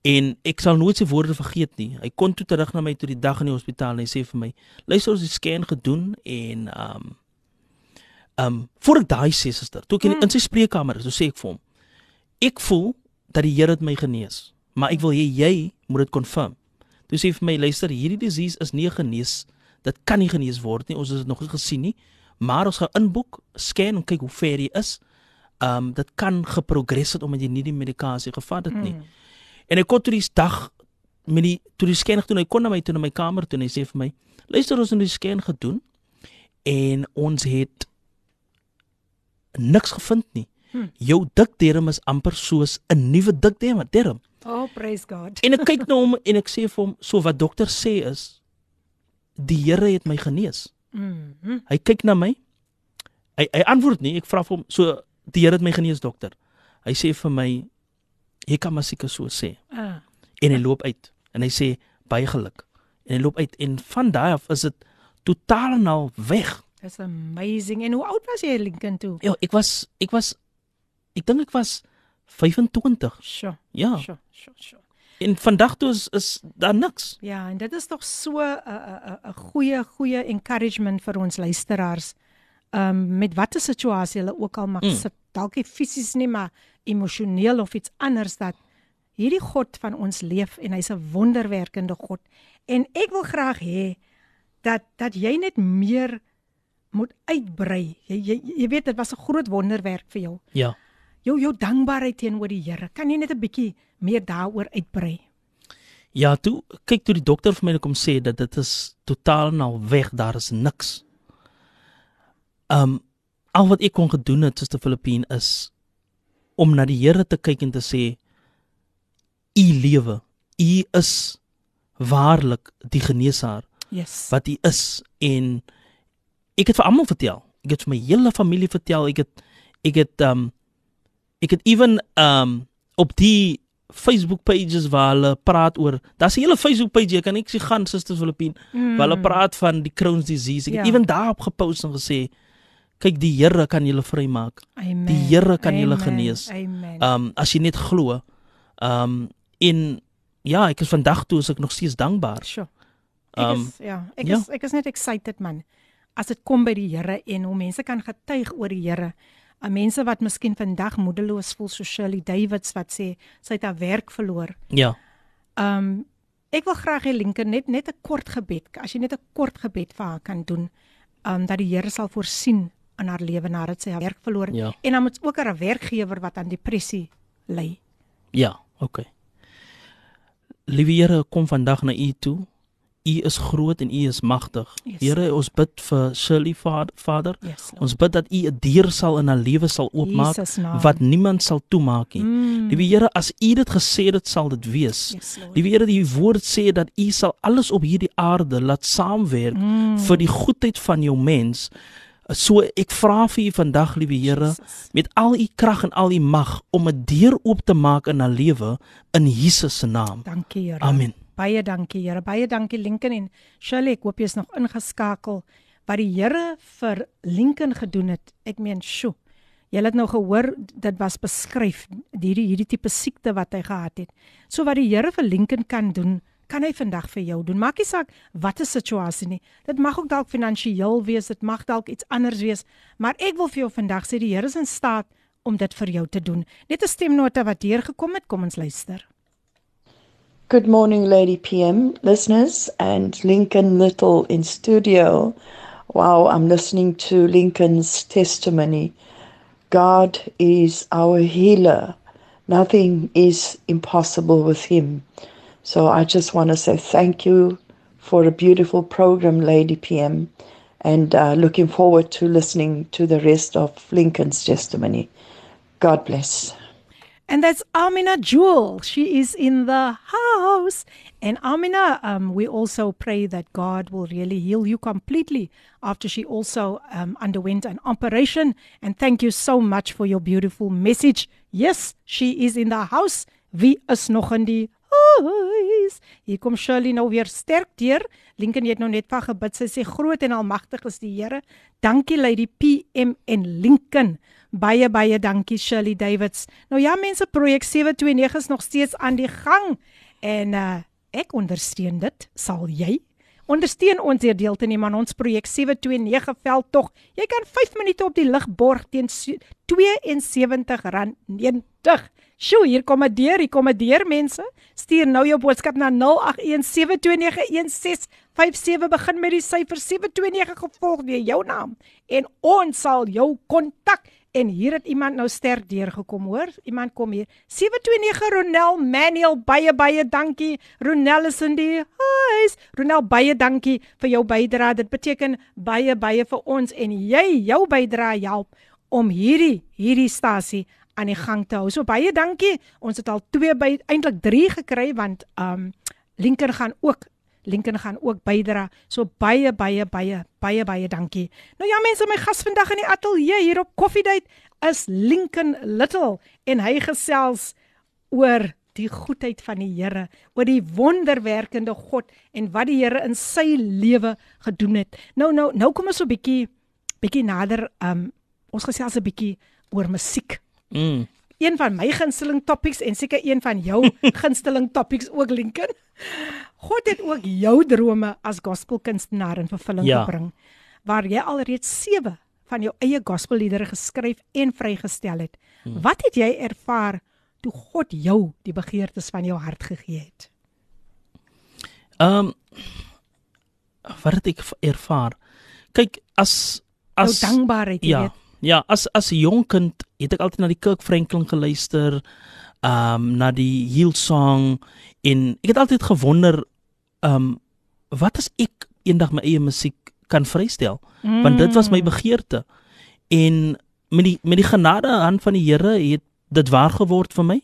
Speaker 3: en ek sal nooit sy woorde vergeet nie. Hy kom toe terug na my toe die dag in die hospitaal en hy sê vir my: "Luister, ons het die scan gedoen en ehm um, ehm um, voor ek daai sê suster, toe ek in, in sy spreekkamer is, toe sê ek vir hom: "Ek voel dat die Here het my genees, maar ek wil hê jy moet dit confirm." Toe sê hy vir my: "Luister, hierdie disease is nie genees. Dit kan nie genees word nie. Ons het dit nog nie gesien nie, maar ons gaan inboek, scan en kyk hoe ver jy is." Ehm um, dit kan geprogress het omdat jy nie die medikasie gevat het nie.
Speaker 1: Mm.
Speaker 3: En ek kon toe die dag met die toe die scan gedoen, hy kom na my toe na my kamer toe en hy sê vir my: "Luister, ons het die scan gedoen en ons het niks gevind nie.
Speaker 1: Hm.
Speaker 3: Jou dikterm is amper soos 'n nuwe dikterm, term."
Speaker 1: Oh, praise God.
Speaker 3: En ek kyk na hom en ek sê vir hom: "So wat dokter sê is die Here het my genees."
Speaker 1: Mm. mm.
Speaker 3: Hy kyk na my. Hy hy antwoord nie. Ek vra vir hom: "So die Here het my genees, dokter?" Hy sê vir my: "Jy kan maar seker so sê."
Speaker 1: Ah.
Speaker 3: en hy loop uit en hy sê baie geluk en hy loop uit en van daai af is dit totaal en al weg.
Speaker 1: That's amazing. En hoe oud was jy Lincoln toe?
Speaker 3: Ja, ek was ek was ek dink ek was 25.
Speaker 1: Sure.
Speaker 3: Ja.
Speaker 1: Sure, sure, sure.
Speaker 3: En vandag toe is is daar niks.
Speaker 1: Ja, en dit is tog so 'n 'n 'n goeie goeie encouragement vir ons luisteraars. Um met watter situasie hulle ook al mag
Speaker 3: Mm.
Speaker 1: sit, dalk nie fisies nie, maar emosioneel of iets anders dat hierdie God van ons leef en hy's 'n wonderwerkende God. En ek wil graag hê dat dat jy net meer moet uitbrei. Jy jy, jy weet dit was 'n groot wonderwerk vir jou.
Speaker 3: Ja.
Speaker 1: Jou jou dankbaarheid teenoor die Here. Kan jy net 'n bietjie meer daaroor uitbrei?
Speaker 3: Ja, toe kyk toe die dokter vir my kom sê dat dit is totaal al weg, daar is niks. Um al wat ek kon gedoen het soos te Filippien is om na die Here te kyk en te sê u lewe, u is waarlik die geneesaar
Speaker 1: Yes.
Speaker 3: wat hy is en ek het vir almal vertel. Ek het vir my hele familie vertel. Ek het ek het um ek het even um op die Facebook pages waar hulle praat oor. Daar's 'n hele Facebook page, jy kan ek sê gaan Susters Filippine,
Speaker 1: Mm.
Speaker 3: waar hulle praat van die Crohn's disease. Ek
Speaker 1: Ja.
Speaker 3: het even daarop gepost en gesê kyk die Here kan julle vrymaak.
Speaker 1: Amen.
Speaker 3: Die Here kan julle genees.
Speaker 1: Amen.
Speaker 3: Um as jy net glo. Um in ja, ek is vandag toe is ek nog steeds dankbaar.
Speaker 1: Sure. Ek
Speaker 3: Um,
Speaker 1: is ja, ek
Speaker 3: ja.
Speaker 1: is ek is net excited man. As dit kom by die Here en hoe mense kan getuig oor die Here. Uh, mense wat miskien vandag moedeloos voel so Shirley Davids wat sê sy het haar werk verloor.
Speaker 3: Ja.
Speaker 1: Um ek wil graag hê Lincoln net net 'n kort gebed. As jy net 'n kort gebed vir haar kan doen, um dat die Here sal voorsien in haar lewe nadat sy haar werk verloor het.
Speaker 3: Ja.
Speaker 1: En dan moet ook haar werkgewer wat aan depressie ly.
Speaker 3: Ja, okay. Liewe Here, kom vandag na U toe. U is groot en U is magtig.
Speaker 1: Yes.
Speaker 3: Here, ons bid vir Shirley Vader.
Speaker 1: Yes, Lord.
Speaker 3: Ons bid dat U 'n deur sal in haar lewe sal oopmaak wat niemand sal toemaak nie.
Speaker 1: Mm.
Speaker 3: Liewe Here, as U dit gesê het, dit sal dit wees.
Speaker 1: Yes.
Speaker 3: Liewe Here, die woord sê dat U sal alles op hierdie aarde laat saamwerk
Speaker 1: Mm.
Speaker 3: vir die goedheid van jou mens. So ek vra vir U vandag, liewe Here, met al U krag en al U mag om 'n deur oop te maak in haar lewe in Jesus se naam.
Speaker 1: Dankie Here.
Speaker 3: Amen.
Speaker 1: Baie dankie Here. Baie dankie Lincoln en Shirley. Ek hoop jy is nog ingeskakel wat die Here vir Lincoln gedoen het. Ek meen, sjo. Jy het nou gehoor dit was beskryf hierdie hierdie tipe siekte wat hy gehad het. So wat die Here vir Lincoln kan doen, kan hy vandag vir jou doen. Maak nie saak wat 'n situasie nie. Dit mag ook dalk finansiëel wees, dit mag dalk iets anders wees, maar ek wil vir jou vandag sê die Here is in staat om dit vir jou te doen. Net 'n stemnota wat deurgekom het, kom ons luister.
Speaker 4: Good morning, Lady PM listeners and Lincoln Little in studio. Wow, I'm listening to Lincoln's testimony. God is our healer. Nothing is impossible with Him. So I just want to say thank you for a beautiful program, Lady PM, and uh, looking forward to listening to the rest of Lincoln's testimony. God bless.
Speaker 1: And that's Amina Jewel. She is in the house. And Amina, um, we also pray that God will really heal you completely after she also um, underwent an operation. And thank you so much for your beautiful message. Yes, she is in the house. Wie is nog in die huis? Hier kom Shirley nou weer sterk deur. Lincoln het nou net van gebid. Sy sê groot en almagtig is die Here. Dankie Lady PM en Lincoln. Baie baie dankie Shirley Davids. Nou ja mense, projek 729 is nog steeds aan die gang en uh ek ondersteun dit. Sal jy? Ondersteun ons deur deel te neem aan ons projek 729 veldtog. Jy kan 5 minute op die lig borg teen se- R72.90. Sjoe, hier kom 'n deur, hier kom 'n deur mense. Stuur nou jou boodskap na 0817291657 begin met die syfer 729 gevolg deur jou naam en ons sal jou kontak. En hier het iemand nou sterk deurgekom, hoor? Iemand kom hier. 729 Ronel Manuel, baie baie dankie. Ronel is in die huis. Ronel, baie dankie vir jou bydrae. Dit beteken baie baie vir ons en jy jou bydrae help om hierdie hierdie stasie aan die gang te hou. So baie dankie. Ons het al 2 by eintlik 3 gekry want um Lincoln gaan ook Lincoln gaan ook bydra. So baie baie baie baie baie dankie. Nou ja mense, my gas vandag in die ateljee hier op Coffee Date is Lincoln Little en hy gesels oor die goedheid van die Here, oor die wonderwerkende God en wat die Here in sy lewe gedoen het. Nou nou nou kom ons so 'n bietjie bietjie nader um ons gesels 'n bietjie oor musiek.
Speaker 3: Mm.
Speaker 1: Een van my gunsteling topics en seker een van jou gunsteling topics ook Lincoln. God het ook jou drome as gospelkunstenaar in vervulling
Speaker 3: Ja.
Speaker 1: gebring waar jy alreeds 7 van jou eie gospelliedere geskryf en vrygestel het. Hmm. Wat het jy ervaar toe God jou die begeertes van jou hart gegee het?
Speaker 3: Ehm um, wat het ek ervaar? Kyk, as
Speaker 1: Jou
Speaker 3: as
Speaker 1: dankbaarheid, jy
Speaker 3: ja,
Speaker 1: weet.
Speaker 3: Ja, as as 'n jong kind het ek altyd na die Kirk Franklin geluister, ehm um, na die Hillsong en ek het altyd gewonder ehm um, wat as ek eendag my eie musiek kan vrystel? Mm. Want dit was my begeerte. En met die met die genade hand van die Here het dit waar geword vir my.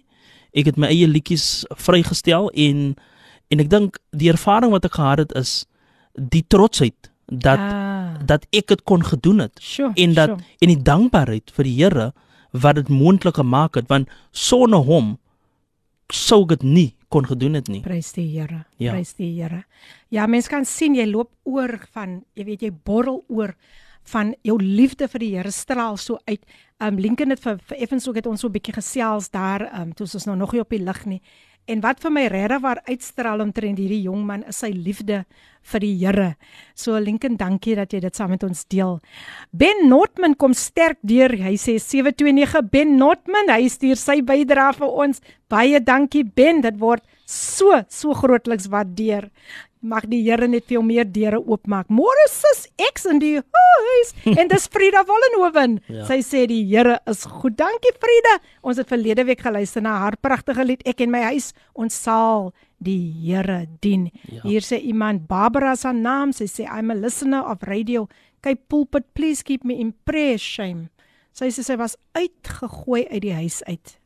Speaker 3: Ek het my eie liedjies vrygestel en en ek dink die ervaring wat ek gehad het is die trotsheid dat
Speaker 1: ah,
Speaker 3: dat ek dit kon gedoen het
Speaker 1: sure,
Speaker 3: en dat
Speaker 1: sure.
Speaker 3: en die dankbaarheid vir die Here wat dit moontlik gemaak het want sonder hom sou dit nie kon gedoen het nie.
Speaker 1: Prys die Here.
Speaker 3: Ja.
Speaker 1: Prys die Here. Ja, mens kan sien jy loop oor van, jy weet jy borrel oor van jou liefde vir die Here straal so uit. Um Lincoln het vir, vir effens ook het ons so 'n bietjie gesels daar, um toe ons nou nog nie op die lig nie. En wat vir my regtig waar uitstraal omtrent hierdie jong man is sy liefde vir die Here. So Lincoln, dankie dat jy dit saam met ons deel. Ben Notman kom sterk deur. Hy sê 729 Ben Notman, hy stuur sy bydrae vir ons. Baie dankie Ben, dit word so so grootliks waardeer. Mag die Here net vir jou meer deure oopmaak. Môre sis X in die huis en dis Frida Vollenhoven.
Speaker 3: Ja.
Speaker 1: Sy sê die Here is goed. Dankie Frida. Ons het verlede week geluister na haar pragtige lied Ek en my huis. Ons sal die Here dien.
Speaker 3: Ja.
Speaker 1: Hier sê iemand Barbara se naam, sy sê I'm a listener of radio. Kyk pulpit, please keep me in prayer shame. Sy sê sy was uitgegooi uit die huis uit.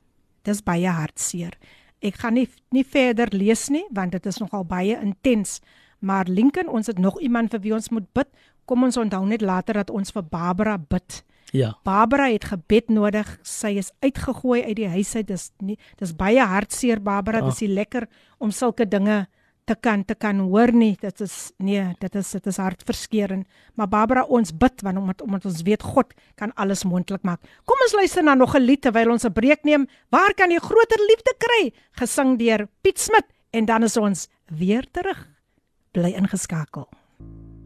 Speaker 1: Dis baie hartseer. Ek gaan nie nie verder lees nie want dit is nogal baie intens. Maar Lincoln, ons het nog iemand vir wie ons moet bid. Kom ons onthou net later dat ons vir Barbara bid.
Speaker 3: Ja.
Speaker 1: Barbara het gebed nodig. Sy is uitgegooi uit die huis uit. Dis nie dis baie hartseer Barbara.
Speaker 3: Ja.
Speaker 1: Dis nie lekker om sulke dinge te kan te kan hoor nie. Dit is nee, dit is dit is hartverskeurende. Maar Barbara, ons bid want omdat omdat ons weet God kan alles moontlik maak. Kom ons luister na nog 'n lied terwyl ons 'n breek neem. Waar kan jy groter liefde kry? Gesing deur Piet Smit en dan is ons weer terug. Bly ingeskakel.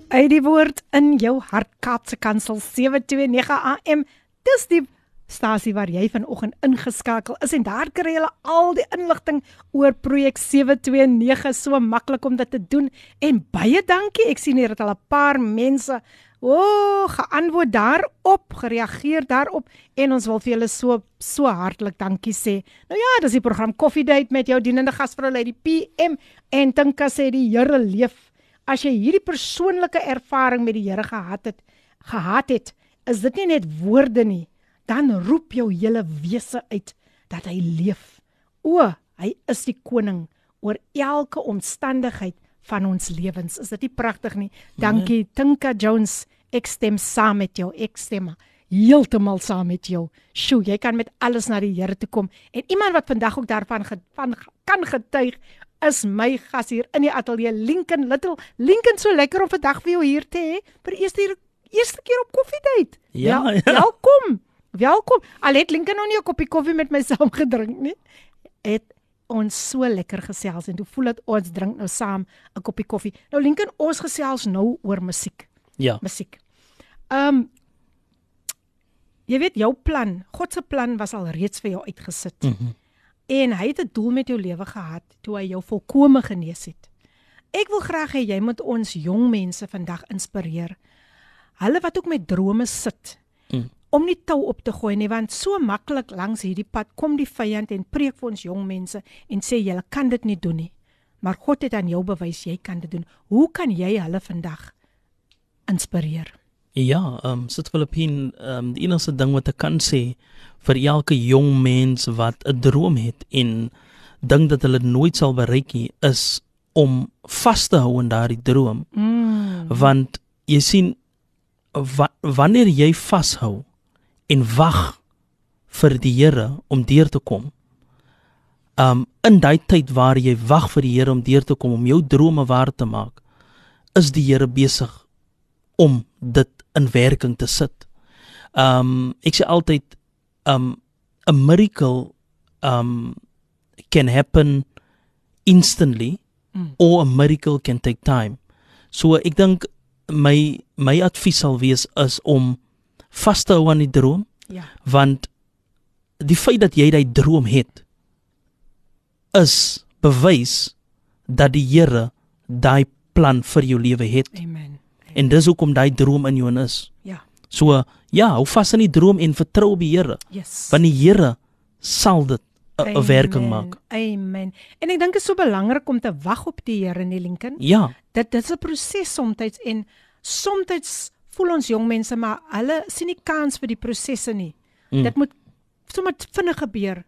Speaker 1: Uit die woord in jou hart Kaapse Kansel 729 AM. Dis die stasie waar jy vanoggend ingeskakel is. En daar kry jy al die inligting oor projek 729 so maklik om dit te doen. En baie dankie. Ek sien hier dat al 'n paar mense o oh, geantwoord daarop gereageer daarop. En ons wil vir julle so so hartlik dankie sê. Nou ja dis die program Coffee Date met jou dienende gasvrou Lady PM en Tinka sê die Here leef. As jy hierdie persoonlike ervaring met die Here gehad het gehad het is dit nie net woorde nie dan roep jou hele wese uit dat hy leef. O, hy is die koning oor elke omstandigheid van ons lewens. Is dit nie pragtig nie? Dankie Tinka Jones. Ek stem saam met jou. Ek stem heeltemal saam met jou. Sjoe, jy kan met alles na die Here toe kom. En iemand wat vandag ook daarvan ge, van kan getuig is my gas hier in die ateljee Lincoln Little. Lincoln so lekker om vandag vir jou hier te hê vir die eerste eerste keer op koffiedייט.
Speaker 3: Ja,
Speaker 1: Wel,
Speaker 3: ja.
Speaker 1: Welkom. Welkom. Al het Lincoln nog nie 'n koppie koffie met my saam gedrink nie. Het ons so lekker gesels en toe voel dit ons drink nou saam 'n koppie koffie. Nou Lincoln, ons gesels nou oor musiek.
Speaker 3: Ja.
Speaker 1: Musiek. Ehm um, Jy weet jou plan, God se plan was al reeds vir jou uitgesit.
Speaker 3: Mm -hmm.
Speaker 1: En hy het 'n doel met jou lewe gehad toe hy jou volkome genees het. Ek wil graag hê jy moet ons jong mense vandag inspireer. Hulle wat ook met drome sit
Speaker 3: Mm.
Speaker 1: Om nie tou op te gooi nie want so maklik langs hierdie pad kom die vyand en preek vir ons jong mense en sê julle kan dit nie doen nie. Maar God het aan jou bewys jy kan dit doen. Hoe kan jy hulle vandag inspireer?
Speaker 3: Ja, ehm um, sit Filippin, ehm um, die enigste ding wat ek kan sê vir elke jong mens wat 'n droom het en dink dat hulle nooit sal bereik nie, is om vas te hou aan daardie droom.
Speaker 1: Mm.
Speaker 3: Want jy sien wa wanneer jy vashou en wag vir die Here om deur te kom. Um in daai tyd waar jy wag vir die Here om deur te kom om jou drome waar te maak, is die Here besig om dit in werking te sit. Um ek sê altyd um a miracle um can happen instantly
Speaker 1: Mm.
Speaker 3: or a miracle can take time. So ek dink my my advies sal wees is om vas te hou aan die droom
Speaker 1: Ja.
Speaker 3: want die feit dat jy daai droom het is bewys dat die Here daai plan vir jou lewe het
Speaker 1: Amen.
Speaker 3: en dis hoekom daai droom in jou is.
Speaker 1: Ja.
Speaker 3: So ja, hou vas aan die droom en vertrou op die Here
Speaker 1: Yes.
Speaker 3: want die Here sal dit 'n werking maak.
Speaker 1: Amen. En ek dink dit is so belangrik om te wag op die Here, nie Lincoln?
Speaker 3: Ja,
Speaker 1: Dit dit is 'n proses soms en soms voel ons jong mense maar hulle sien nie kans vir die prosesse nie.
Speaker 3: Mm.
Speaker 1: Dit moet sommer vinnig gebeur.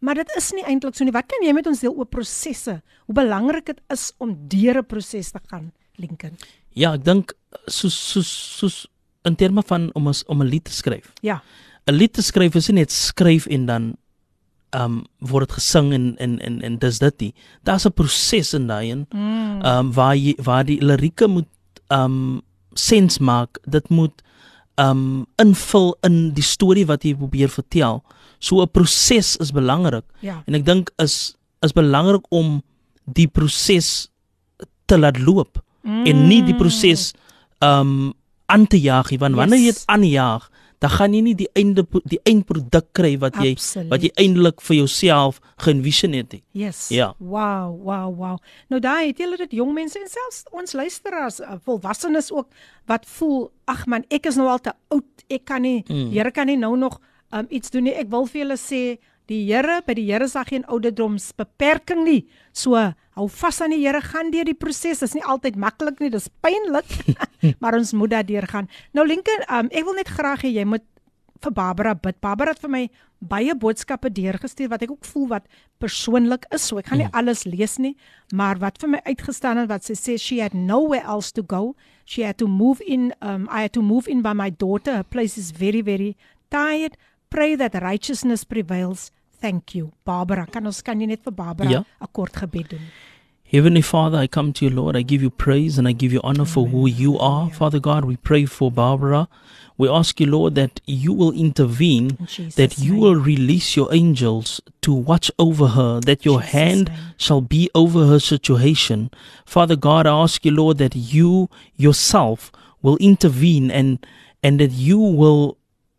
Speaker 1: Maar dit is nie eintlik so nie. Wat kan jy met ons deel oor prosesse? Hoe belangrik dit is om deur 'n proses te gaan, Lincoln?
Speaker 3: ja, ek dink soos soos soos in terme van om ons om 'n lied te skryf.
Speaker 1: Ja.
Speaker 3: 'n Lied te skryf is nie net skryf en dan ehm um, word dit gesing en en en en dis dit nie. Daar's 'n proses in daai en
Speaker 1: Mm.
Speaker 3: ehm um, waar jy waar die lirieke moet ehm um, sens maak. Dit moet um, invul in die storie wat jy probeer vertel. So 'n proses is belangrik.
Speaker 1: Ja.
Speaker 3: En ek dink is is belangrik om die proses te laat loop mm. en nie die proses um aan te jaag nie want yes. wanneer jy dit aanjaag dan gaan jy nie die einde die eindproduk kry wat jy
Speaker 1: Absoluut.
Speaker 3: wat jy eintlik vir jouself geënvision het nie.
Speaker 1: Yes.
Speaker 3: Ja.
Speaker 1: Wow, wow, wow. Nou daai het julle dit jong mense en selfs ons luisteraars, uh, volwassenes ook wat voel, ag man, ek is nou al te oud. Ek kan nie,
Speaker 3: mm.
Speaker 1: Here kan nie nou nog um, iets doen nie. Ek wil vir julle sê Die Here, by die Here is daar geen ouderdomsbeperking nie. So, hou vas aan die Here, gaan deur die proses. Dit is nie altyd maklik nie, dis pynlik, maar ons moet daardeur gaan. Nou Lincoln, um, ek wil net graag hê jy moet vir Barbara bid. Barbara het vir my baie boodskappe deurgestuur wat ek ook voel wat persoonlik is. So ek gaan nie mm. alles lees nie, maar wat vir my uitgestaan het wat sy sê she had nowhere else to go. She had to move in um I had to move in by my daughter. Her place is very very tired. Pray that righteousness prevails. Thank you. Barbara, kan ons kan jy net vir Barbara 'n
Speaker 3: Ja.
Speaker 1: kort gebed doen?
Speaker 3: Heavenly Father, I come to you, Lord. I give you praise and I give you honor for who you are. Father God, we pray for Barbara. We ask you, Lord, that you will intervene,
Speaker 1: In
Speaker 3: that you
Speaker 1: name.
Speaker 3: will release your angels to watch over her, that your
Speaker 1: Jesus'
Speaker 3: hand
Speaker 1: name.
Speaker 3: shall be over her situation. Father God, I ask you, Lord, that you yourself will intervene and and that you will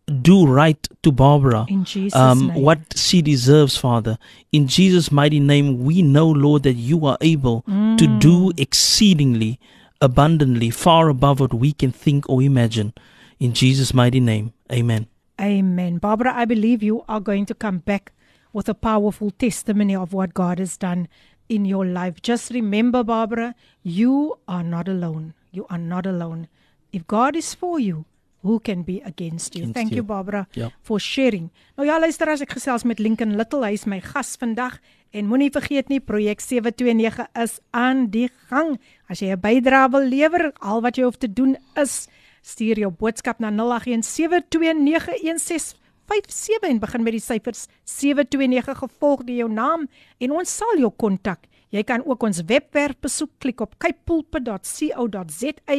Speaker 3: do right to Barbara
Speaker 1: In Jesus
Speaker 3: um,
Speaker 1: name.
Speaker 3: what she deserves, Father. In Jesus' mighty name, we know, Lord, that you are able to
Speaker 1: Mm.
Speaker 3: do exceedingly, abundantly, far above what we can think or imagine. In Jesus' mighty name, amen.
Speaker 1: Amen. Barbara, I believe you are going to come back with a powerful testimony of what God has done in your life. Just remember, Barbara, you are not alone. You are not alone. If God is for you, who can be against you?
Speaker 3: Against
Speaker 1: Thank you,
Speaker 3: you.
Speaker 1: Barbara,
Speaker 3: Ja.
Speaker 1: for sharing. Nou ja, luister as ek gesels met Lincoln Little, hy is my gas vandag en moenie vergeet nie, projek 729 is aan die gang. As jy 'n bydrae wil lewer, al wat jy hoef te doen is stuur jou boodskap na 0817291657 en begin met die syfers 729 gevolg deur jou naam en ons sal jou kontak. Jy kan ook ons webwerf besoek, klik op kypulpit.co.za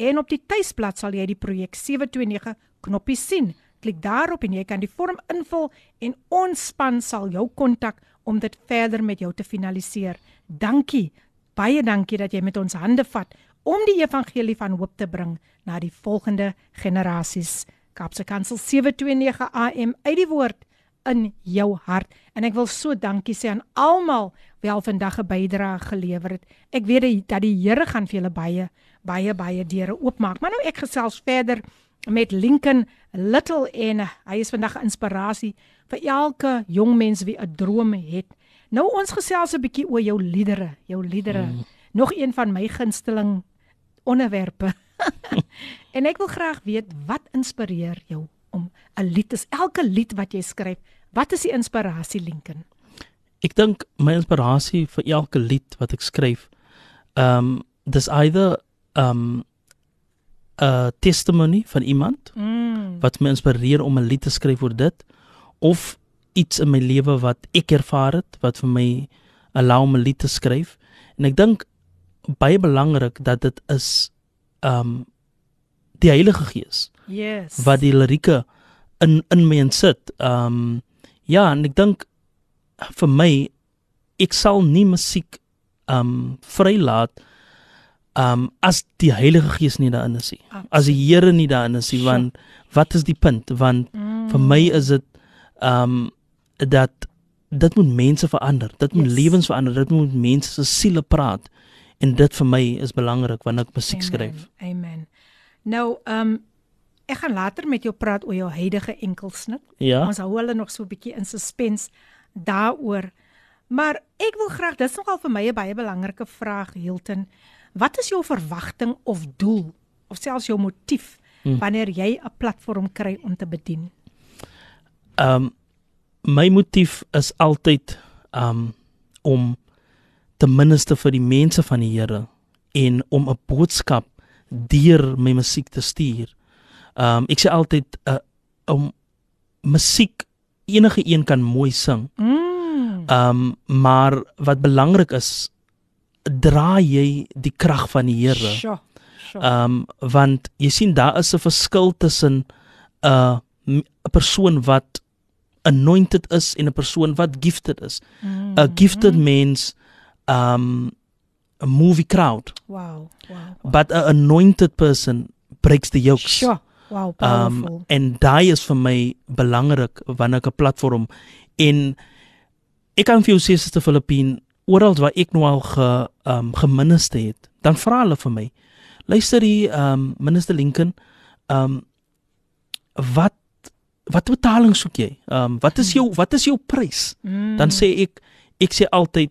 Speaker 1: en op die tuisblad sal jy die projek 729 knoppie sien. Klik daarop en jy kan die vorm invul en ons span sal jou kontak om dit verder met jou te finaliseer. Dankie. Baie dankie dat jy met ons hande vat om die evangelie van hoop te bring na die volgende generasies. Kaapse Kansel 729 AM uit die woord in jou hart. En ek wil so dankie sê aan almal wie al vandag 'n bydrae gelewer het. Ek weet dat die Here gaan vir julle baie baie baie deure oopmaak. Maar nou ek gesels verder met Lincoln Little en hy is vandag inspirasie vir elke jong mens wie 'n droom het. Nou ons gesels 'n bietjie oor jou liedere, jou liedere. Mm. Nog een van my gunsteling onderwerpe. en ek wil graag weet wat inspireer jou om 'n lied is elke lied wat jy skryf. Wat is die inspirasie Lincoln?
Speaker 3: Ek dink my inspirasie vir elke lied wat ek skryf, um dis either um 'n testimony van iemand
Speaker 1: Mm.
Speaker 3: wat my inspireer om 'n lied te skryf oor dit of iets in my lewe wat ek ervaar het wat vir my allow om 'n lied te skryf en ek dink baie belangrik dat dit is um die Heilige Gees
Speaker 1: Yes.
Speaker 3: wat die lirieke in in my insit. Um ja, en ek dink vir my ek sal nie musiek um vrylaat um as die Heilige Gees nie daarin is nie. As die Here nie daarin is nie, want wat is die punt? Want
Speaker 1: mm.
Speaker 3: vir my is dit um dat dit moet mense verander. Dit moet
Speaker 1: Yes.
Speaker 3: lewens verander. Dit moet mense se siele praat. En dit vir my is belangrik wanneer ek musiek skryf.
Speaker 1: Amen. Amen. Nou, ehm um, ek gaan later met jou praat oor jou huidige enkelsnit.
Speaker 3: Ja.
Speaker 1: Ons hou hulle nog so 'n bietjie in suspense daaroor. Maar ek wil graag, dis nogal vir my 'n baie belangrike vraag, Hilton. Wat is jou verwagting of doel of selfs jou motief
Speaker 3: Hmm.
Speaker 1: wanneer jy 'n platform kry om te bedien?
Speaker 3: um my motief is altyd um om ten minste vir die mense van die Here en om 'n boodskap deur my musiek te stuur. Um ek sê altyd uh, om musiek enige een kan mooi sing.
Speaker 1: Mm.
Speaker 3: Um maar wat belangrik is dra jy die krag van die Here.
Speaker 1: Sjoe. Sjoe.
Speaker 3: Um want jy sien daar is 'n verskil tussen 'n 'n persoon wat anointed is en 'n persoon wat gifted is. 'n
Speaker 1: Mm.
Speaker 3: Gifted means um a movie crowd,
Speaker 1: Wow. Wow.
Speaker 3: but 'n anointed person breaks the yokes.
Speaker 1: Sjoe. Wow,
Speaker 3: Um
Speaker 1: powerful.
Speaker 3: en daai is vir my belangrik wanneer ek 'n platform en ek kan vir jou sê Suster Filippine oral waar ek nou al ge um geminister het, dan vra hulle vir my. Luister hier um minister Lincoln, um wat wat betaling soek jy? Ehm um, wat is jou wat is jou prys?
Speaker 1: Mm.
Speaker 3: Dan sê ek ek sê altyd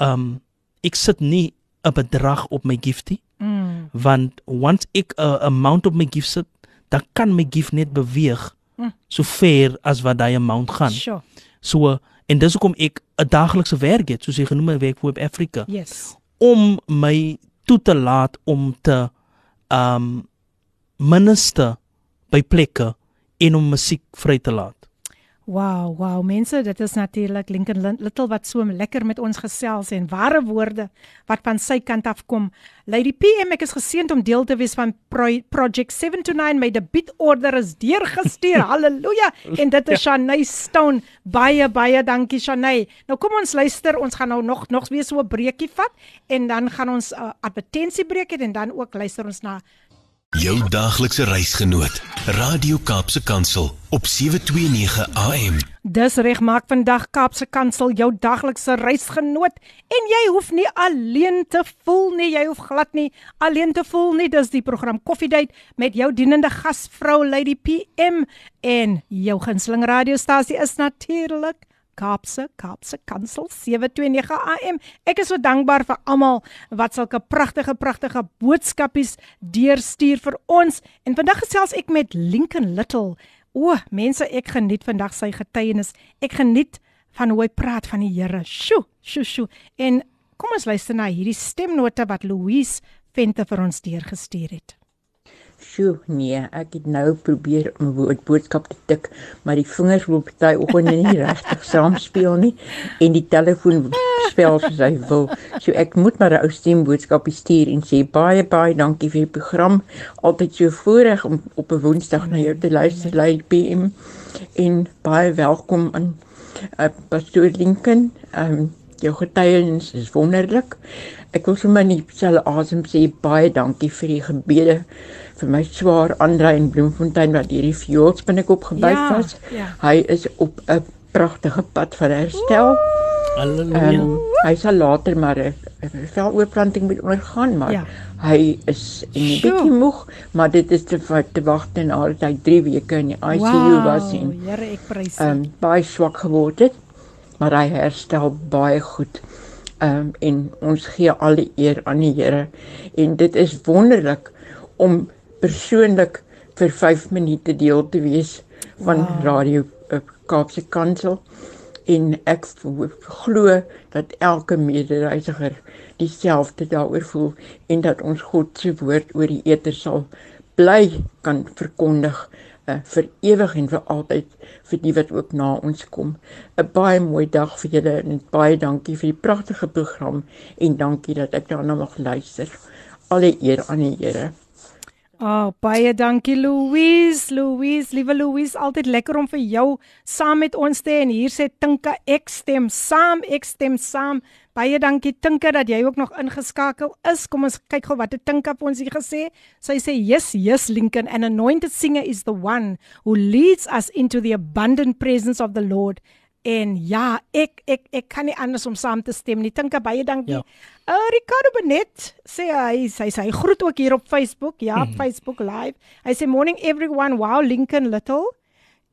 Speaker 3: ehm um, ek sit nie 'n bedrag op my giftie
Speaker 1: Mm.
Speaker 3: want once ek 'n amount op my gift sit, dan kan my gift net beweeg
Speaker 1: Mm.
Speaker 3: so ver as wat daai amount gaan.
Speaker 1: Sure.
Speaker 3: So en dis hoekom ek 'n daaglikse werk het, soos jy genoem het werk vir Afrika,
Speaker 1: Yes.
Speaker 3: om my toe te laat om te um minister by plekke en om musiek vry te laat.
Speaker 1: Wow, wow, mense, dit is natuurlik Lincoln Lin- Little wat so lekker met ons gesels en ware woorde wat van sy kant af kom. Lady PM, ek is geseënd om deel te wees van Pro Project 7 to 9. My debuutorder is deurgestuur. Halleluja. En dit is Shanay Stone. Baie baie dankie Shanay. Nou kom ons luister, ons gaan nou nog nog weer so 'n breekie vat en dan gaan ons 'n uh, advertensiebreek hê en dan ook luister ons na
Speaker 5: Jou daaglikse reisgenoot, Radio Kaapse Kansel op 729 AM.
Speaker 1: Dis reg maak vandag Kaapse Kansel jou daglikse reisgenoot en jy hoef nie alleen te voel nie, jy hoef glad nie alleen te voel nie. Dis die program Koffiedייט met jou dienende gasvrou Lady PM en jou gunsteling radiostasie is natuurlik Kaapse Kaapse Kansel 729 AM. Ek is so dankbaar vir almal wat sulke pragtige pragtige boodskapies deurstuur vir ons. En vandag gesels ek met Lincoln Little. O, mense, ek geniet vandag sy getuienis. Ek geniet van hoe hy praat van die Here. Sjoe, sjoe, sjoe. En kom ons luister na hierdie stemnote wat Louise Vente vir ons deurgestuur het.
Speaker 6: Sjoe, nee, ek het nou probeer om 'n woord boodskap te tik, maar die vingers wil party oggende nie regtig saamspeel nie en die telefoon spel soos hy wil. So ek moet maar 'n ou stemboodskapie stuur en sê baie baie dankie vir die program. Altyd so voorreg om op 'n Woensdag na jou te luister, Lady PM. En baie welkom aan uh, Pastoor Lincoln. Ehm um, jou getuienis is wonderlik. Ek wil sommer net selfe asem sê baie dankie vir die gebede vir my swaar Andre in Bloemfontein wat hierdie fjords binnekop gebyt
Speaker 1: Ja,
Speaker 6: was.
Speaker 1: ja.
Speaker 6: Hy is op 'n pragtige pad van herstel.
Speaker 3: Halleluja.
Speaker 6: Um, hy sal later maar 'n veloorplanting moet ondergaan, maar
Speaker 1: Ja.
Speaker 6: ja. hy is 'n
Speaker 1: Sjoe.
Speaker 6: bietjie moeg, maar dit is te te wag nadat hy 3 weke in die ICU
Speaker 1: Wow,
Speaker 6: was en
Speaker 1: Here, ek prys
Speaker 6: ehm um, baie swak geword het, maar hy herstel baie goed. Ehm um, en ons gee al die eer aan die Here en dit is wonderlik om persoonlik vir 5 minute deel te wees van wow. Radio uh, Kaapse Kansel en ek glo dat elke medereisiger dieselfde daaroor voel en dat ons God se woord oor die eter sal bly kan verkondig vir ewig en vir altyd vir die wat ook na ons kom. 'n Baie mooi dag vir julle en baie dankie vir die pragtige program en dankie dat ek daarna mag luister. Alle eer aan die Here.
Speaker 1: Oh, baie dankie Louise. Louise, liewe Louise, altyd lekker om vir jou saam met ons te hê en hier sê Tinka ek stem saam, ek stem saam. Baie dankie Tinka dat jy ook nog ingeskakel is. Kom ons kyk gou wat het Tinka vir ons hier gesê. Sy sê yes, yes Lincoln, an anointed singer is the one who leads us into the abundant presence of the Lord. En ja, ek ek ek kan nie anders om saam te stem nie. Tinka baie dankie.
Speaker 3: Ja.
Speaker 1: Uh, Ricardo Benet sê hy sy sy groet ook hier op Facebook, ja, mm. Facebook live. Hy sê morning everyone. Wow, Lincoln Little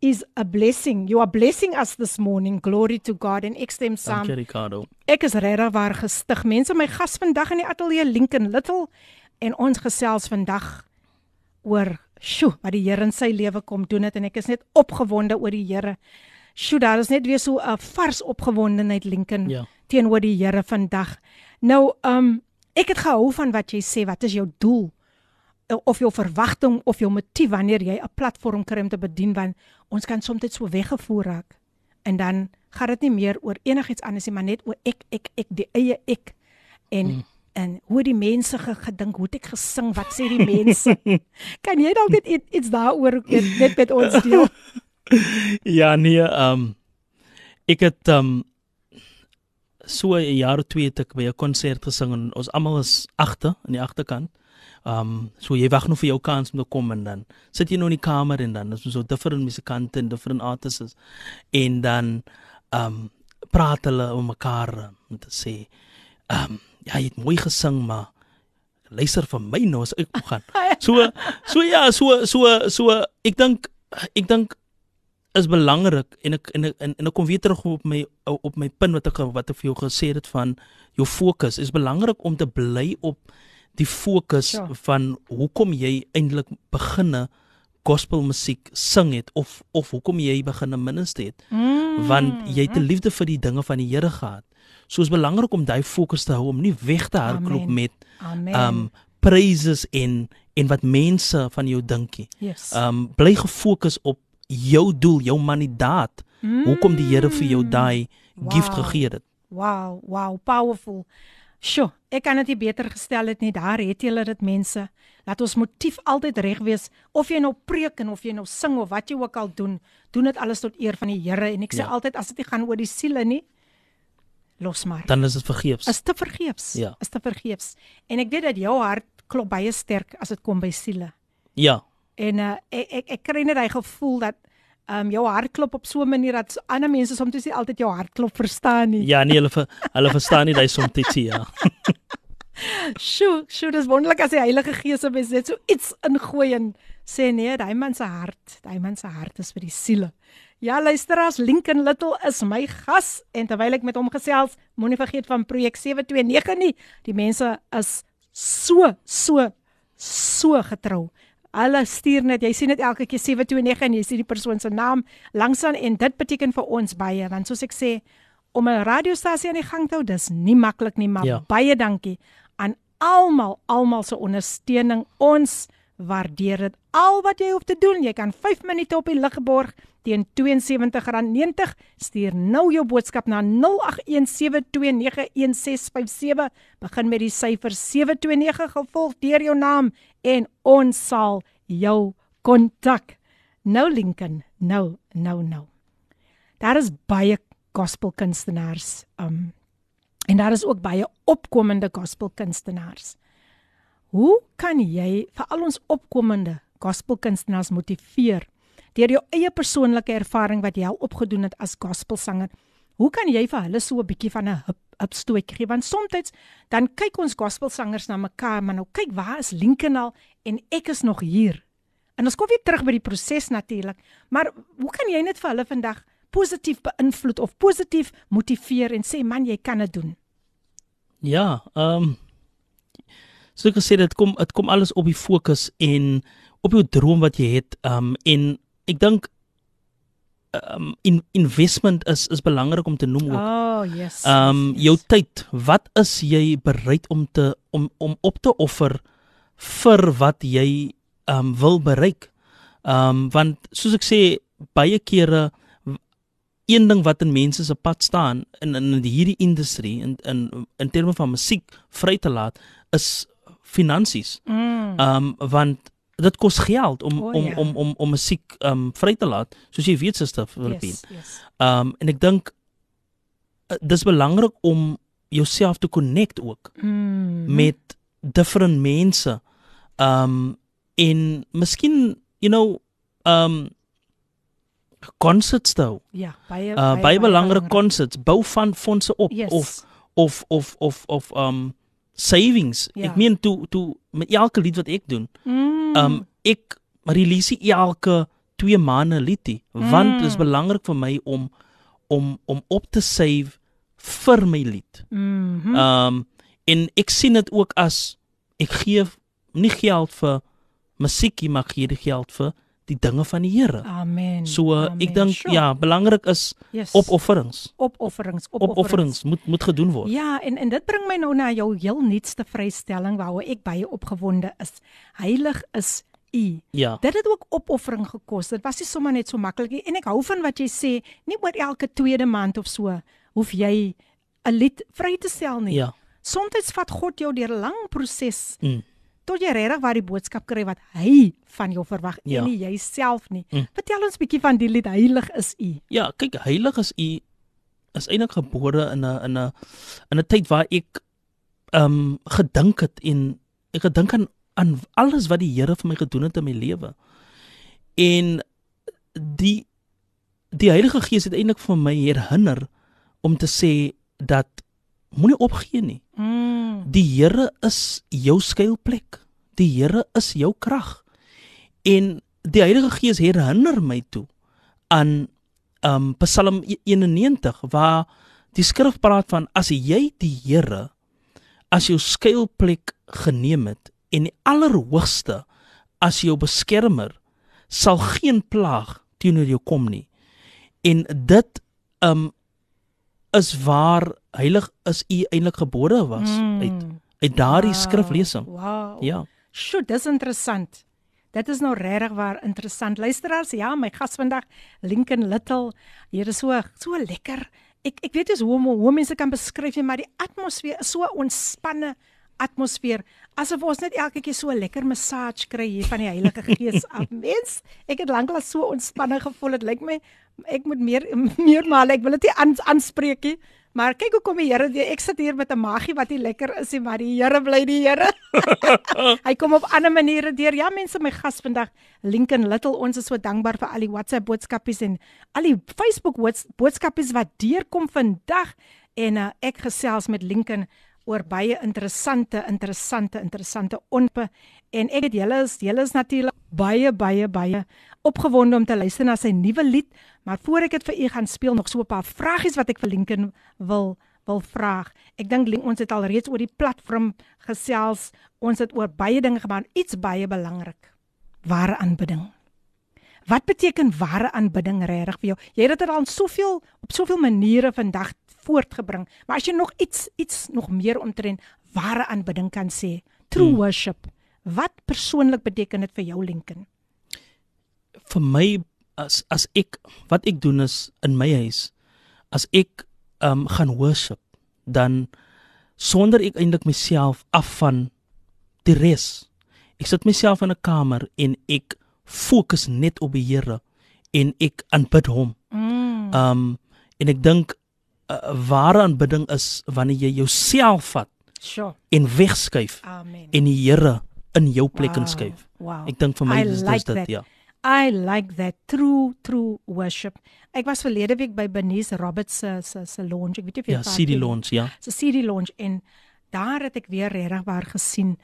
Speaker 1: is a blessing. You are blessing us this morning. Glory to God en ek stem saam.
Speaker 3: Dankie Ricardo.
Speaker 1: Ek is regtig waar gestig. Mense, my gas vandag in die ateljee Lincoln Little en ons gesels vandag oor sjoe wat die Here in sy lewe kom doen het en ek is net opgewonde oor die Here. Sjoe, daar is net weer so 'n vars opgewondenheid Lincoln
Speaker 3: Ja.
Speaker 1: teenoor die Here vandag. Nou, um ek het gehou van wat jy sê, wat is jou doel? of jou verwagting of jou motief wanneer jy 'n platform kry om te bedien want ons kan soms so weggevoer raak en dan gaan dit nie meer oor enigiets anders nie maar net oor ek ek ek die eie ek en mm. en hoe die mense ge, gedink hoe het ek gesing wat sê die mense kan jy dalk net iets, daaroor net, net met ons deel
Speaker 3: Ja, nee, ehm um, ek het ehm um, so 'n jaar of twee het ek by 'n konsert gesing en ons almal is agter in die agterkant. Ehm um, so jy wag nog vir jou kans om te kom en dan sit jy nou in die kamer en dan is ons so different musikante en different artists en dan ehm um, praat hulle om mekaar om te sê ehm um, ja, jy het mooi gesing maar luister vir my nou as ek gaan. So so ja, so so so ek dink ek dink is belangrik en ek en ek en, en ek kom weer terug op my op my punt wat ek wat ek vir jou gesê het van jou fokus is belangrik om te bly op die fokus
Speaker 1: Ja.
Speaker 3: van hoekom jy eintlik beginne gospel musiek sing het of of hoekom jy beginne minister het
Speaker 1: Mm.
Speaker 3: want jy het 'n liefde vir die dinge van die Here gehad. So is belangrik om daai fokus te hou om nie weg te hardloop met
Speaker 1: Amen.
Speaker 3: um praises en en wat mense van jou dink nie.
Speaker 1: yes.
Speaker 3: Um bly gefokus op jou doel, jou mandaat. Hoekom die Here vir jou daai gift
Speaker 1: Mm. Wow.
Speaker 3: gegee het.
Speaker 1: Wow, wow, powerful. Sjoe, ek kan dit beter gestel het nie. Daar het julle dit mense. Laat ons motief altyd reg wees of jy nou preek en of jy nou sing of wat jy ook al doen, doen dit alles tot eer van die Here en ek sê
Speaker 3: Ja.
Speaker 1: altyd as dit nie gaan oor die siele nie, los maar.
Speaker 3: Dan is dit vergeefs.
Speaker 1: is te vergeefs.
Speaker 3: Ja.
Speaker 1: Is te vergeefs. En ek weet dat jou hart klop baie sterk as dit kom by siele.
Speaker 3: Ja.
Speaker 1: En uh, ek ek ek kry net hy gevoel dat um, jou hart klop op so 'n manier dat ander mense soms nie altyd jou hartklop verstaan nie.
Speaker 3: Ja, nee, hulle ver, hulle verstaan nie daai soms dit ja.
Speaker 1: Sjoe, sjoe, dis wonderlik as die Heilige Gees op is net so iets ingooi en sê nee, daai man se hart, daai man se hart is vir die siele. Ja, luisteraars, Lincoln Little is my gas en terwyl ek met hom gesels, moenie vergeet van projek 729 nie. Die mense is so so so getrou. Hulle stuur net, jy sien dit elke keer 729 en jy sien die persoon se naam langsaan en dit beteken vir ons baie want soos ek sê om 'n radiostasie aan die gang te hou, dis nie maklik nie, maar
Speaker 3: Ja.
Speaker 1: baie dankie aan almal, almal se ondersteuning. Ons waardeer dit. Al wat jy hoef te doen, jy kan 5 minute op die lig geborg teen R72.90. Stuur nou jou boodskap na 0817291657. Begin met die syfer 729 gevolg deur jou naam en ons sal jou kontak. Nou Lincoln, nou, nou, nou. Daar is baie gospelkunstenaars um en daar is ook baie opkomende gospelkunstenaars. Hoe kan jy vir al ons opkomende gospelkunstenaars motiveer deur jou eie persoonlike ervaring wat jy al opgedoen het as gospelsanger? Hoe kan jy vir hulle so 'n bietjie van 'n hip upstoot gee want soms dan kyk ons gospelsangers na mekaar maar nou kyk waar is Lincoln al en ek is nog hier. En ons kom weer terug by die proses natuurlik, maar hoe kan jy net vir hulle vandag positief beïnvloed of positief motiveer en sê man jy kan dit doen?
Speaker 3: Ja, ehm um, so ek gesê dit kom dit kom alles op die fokus en op jou droom wat jy het. Ehm um, en ek dink um, in, investment is is belangrik om te noem ook.
Speaker 1: Oh, yes.
Speaker 3: Ehm um,
Speaker 1: yes,
Speaker 3: jou tyd, wat is jy bereid om te om om op te offer vir wat jy ehm um, wil bereik? Ehm um, want soos ek sê baie kere een ding wat in mense se pad staan in in hierdie industrie in in in terme van musiek vry te laat is finansies.
Speaker 1: Mm.
Speaker 3: Ehm um, want dit kos geld om
Speaker 1: O,
Speaker 3: om,
Speaker 1: ja.
Speaker 3: om om om musiek um, vry te laat, soos jy weet sister Filippine.
Speaker 1: yes, yes.
Speaker 3: Um en ek dink uh, dis belangrik om jouself te connect ook
Speaker 1: Mm.
Speaker 3: met different mense. Um en miskien you know um concerts toe.
Speaker 1: ja, baie
Speaker 3: Uh baie belangrike concerts, bou van fondse op
Speaker 1: yes.
Speaker 3: of of of of of um savings.
Speaker 1: Ja.
Speaker 3: Ek meen toe toe met elke lied wat ek doen.
Speaker 1: mm.
Speaker 3: Um ek release elke 2 maande liedie want dit is
Speaker 1: Mm.
Speaker 3: belangrik vir my om om om op te save vir my lied.
Speaker 1: mm -hmm.
Speaker 3: Um en ek sien dit ook as ek gee nie geld vir musiekie maar gee die geld vir die dinge van die Here.
Speaker 1: Amen.
Speaker 3: So
Speaker 1: Amen.
Speaker 3: ek dink
Speaker 1: Sure.
Speaker 3: ja, belangrik is
Speaker 1: yes.
Speaker 3: opofferings.
Speaker 1: opofferings,
Speaker 3: Opofferings moet moet gedoen word.
Speaker 1: Ja, en en dit bring my nou na jou heel nuutste vrystelling waaroor ek baie opgewonde is. Heilig is U.
Speaker 3: Ja.
Speaker 1: Dit het ook opoffering gekos. Dit was nie sommer net so maklik nie. En ek hou van wat jy sê, nie oor elke tweede maand of so hoef jy 'n lied vry te stel nie.
Speaker 3: Ja.
Speaker 1: Soms vat God jou deur 'n lang proses
Speaker 3: Mm.
Speaker 1: Tot jy regtig waar die boodskap kry wat hy van jou verwag
Speaker 3: Ja.
Speaker 1: en nie jouself nie.
Speaker 3: Mm.
Speaker 1: Vertel ons bietjie van die lied Heilig is U.
Speaker 3: Ja, kyk, heilig is u is eintlik gebore in 'n in 'n in 'n tyd waar ek ehm um, gedink het en ek gedink aan aan alles wat die Here vir my gedoen het in my lewe. En die die Heilige Gees het eintlik vir my herinner om te sê dat moenie opgee nie.
Speaker 1: Mm.
Speaker 3: Die Here is jou skuilplek. Die Here is jou krag. En die Heilige Gees herinner my toe aan um Psalm 91 waar die skrif praat van as jy die Here as jou skuilplek geneem het en die allerhoogste as jou beskermer sal geen plaag teenoor jou kom nie. En dit um is waar heilig is u eintlik gebore was
Speaker 1: Mm.
Speaker 3: uit uit daardie
Speaker 1: Wow,
Speaker 3: skriflesing.
Speaker 1: Wow.
Speaker 3: Ja.
Speaker 1: Sjoe, dis interessant. Dit is nou regtig waar interessant. Luisteraars, ja, my gas vandag, Lincoln Little. Hier is so so lekker. Ek ek weet nie hoe om hoe mense kan beskryf nie, maar die atmosfeer is so ontspanne atmosfeer asof ons net elke keer so 'n lekker massage kry hier van die Heilige Gees af. Mens, ek het lanklaas so ontspanne gevoel. Dit lyk my ek moet meer meer maar ek wil dit nie aan, aanspreek nie. Maar kyk hoe kom die Here. Ek sit hier met 'n magie wat nie lekker is nie, maar die Here bly die Here. Hy kom op ander maniere deur. Ja, mense, my gas vandag, Lincoln Little, ons is so dankbaar vir al die WhatsApp boodskapies en al die Facebook boodskapies wat deurkom vandag. En uh, ek gesels met Lincoln oor baie interessante, interessante, interessante onpe en ek het julle is julle is natuurlik baie baie baie opgewonde om te luister na sy nuwe lied, maar voor ek dit vir u gaan speel nog so 'n paar vragies wat ek vir Lincoln wil wil vra. Ek dink ons het al reeds oor die platform gesels. Ons het oor baie dinge gemaak, iets baie belangrik. Ware aanbidding. Wat beteken ware aanbidding regtig vir jou? Jy het dit al soveel op soveel maniere vandag voortgebring. Maar as jy nog iets iets nog meer omtrent ware aanbidding kan sê, true
Speaker 3: Hmm.
Speaker 1: worship. Wat persoonlik beteken dit vir jou Lincoln?
Speaker 3: Vir my as as ek wat ek doen is in my huis as ek um gaan worship dan sonder ek eintlik myself af van die res ek sit myself in 'n kamer en ek fokus net op die Here en ek aanbid hom
Speaker 1: Mm.
Speaker 3: um en ek dink uh, ware aanbidding is wanneer jy jouself vat
Speaker 1: Sure.
Speaker 3: en wegskuif
Speaker 1: Amen.
Speaker 3: en die Here in jou plek
Speaker 1: Wow,
Speaker 3: inskuif
Speaker 1: wow.
Speaker 3: ek dink vir my
Speaker 1: I
Speaker 3: is
Speaker 1: like
Speaker 3: dit
Speaker 1: that.
Speaker 3: ja
Speaker 1: I like that true true worship. Ek was verlede week by Bernice Roberts se se se launch. Ek weet nie of jy
Speaker 3: ja CD launch ja
Speaker 1: se CD launch en daar het ek weer regtig waar gesien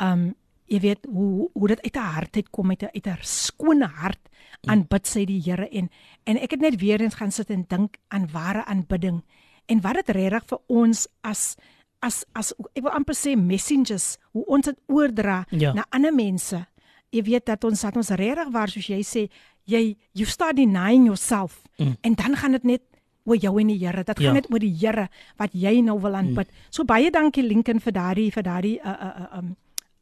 Speaker 1: um jy weet hoe hoe dit uit 'n hart uit kom uit 'n uit 'n skone hart aanbid sy die Here en en ek het net weer eens gaan sit en dink aan ware aanbidding en wat dit regtig vir ons as as as ek wil amper sê messengers hoe ons dit oordra
Speaker 3: Ja.
Speaker 1: na ander mense jy weet dat ons dat ons regtig waar soos jy sê jy you start denying yourself.
Speaker 3: Mm.
Speaker 1: en dan gaan dit net oor jou en die Here. Dit
Speaker 3: Ja.
Speaker 1: gaan net oor die Here wat jy nou wil aanbid. So baie dankie Lincoln vir daardie vir daardie uh, uh, uh, um,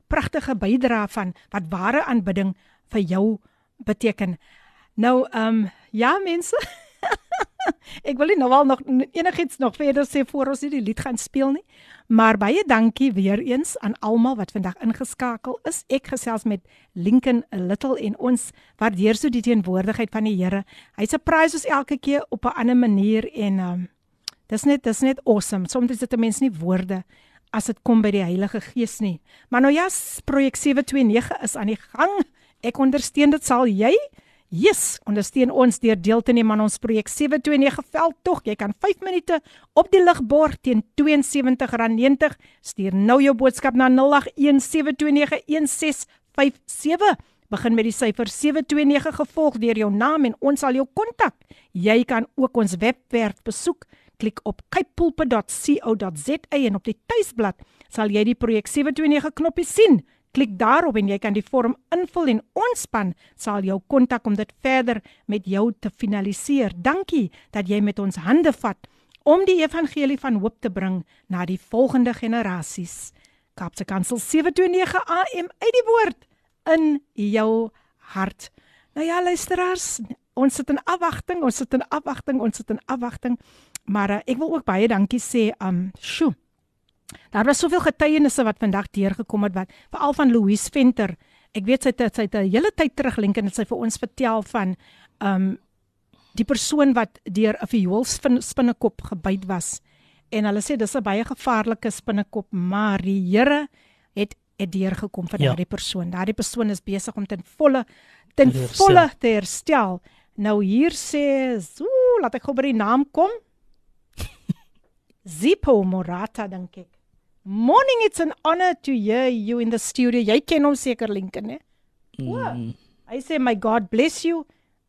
Speaker 1: pragtige bydrae van wat ware aanbidding vir jou beteken. Nou ehm um, ja mense Ek wil nou al nog enigiets nog verder sê voor ons nie die lied gaan speel nie. Maar baie dankie weer eens aan almal wat vandag ingeskakel is. Ek gesels met Lincoln Little en ons waardeer so die teenwoordigheid van die Here. Hy surprise ons elke keer op 'n ander manier en um, dis net dis net awesome. Soms is dit 'n mens nie woorde as dit kom by die Heilige Gees nie. Maar nou ja, projek 729 is aan die gang. Ek ondersteun dit sal jy Yes, ondersteun ons deur deel te neem aan ons projek 729 veldtog. Jy kan 5 minute op die ligbord teen R72.90 stuur nou jou boodskap na 0817291657. Begin met die syfer 729 gevolg deur jou naam en ons sal jou kontak. Jy kan ook ons webwerf besoek. Klik op kypulpe.co.za en op die tuisblad sal jy die projek 729 knoppie sien. Klik daarop en jy kan die vorm invul en ons span sal jou kontak om dit verder met jou te finaliseer. Dankie dat jy met ons hande vat om die evangelie van hoop te bring na die volgende generasies. Kaapse Kansel 729 AM uit die woord in jou hart. Nou ja, luisteraars, ons sit in afwagting, ons sit in afwagting, ons sit in afwagting. Maar uh, ek wil ook baie dankie sê um sjoe Daar was soveel getuienisse wat vandag deurgekom het wat veral van Louise Venter. Ek weet sy het sy het 'n hele tyd terug link en dit sy vir ons vertel van um die persoon wat deur 'n vioolspinnekop gebyt was. En hulle sê dis 'n baie gevaarlike spinnekop, maar die Here het het deurgekom vir
Speaker 3: Ja.
Speaker 1: daardie persoon. Daardie persoon is besig om ten volle ten
Speaker 3: Te
Speaker 1: volle te herstel. Nou hier sê, ooh, laat ek gou by die naam kom. Zippo Morata dink ek. Morning, it's an honor to hear you in the studio. Jy ken hom seker Lincoln, né?
Speaker 3: Mm.
Speaker 1: Hy sê my God bless you.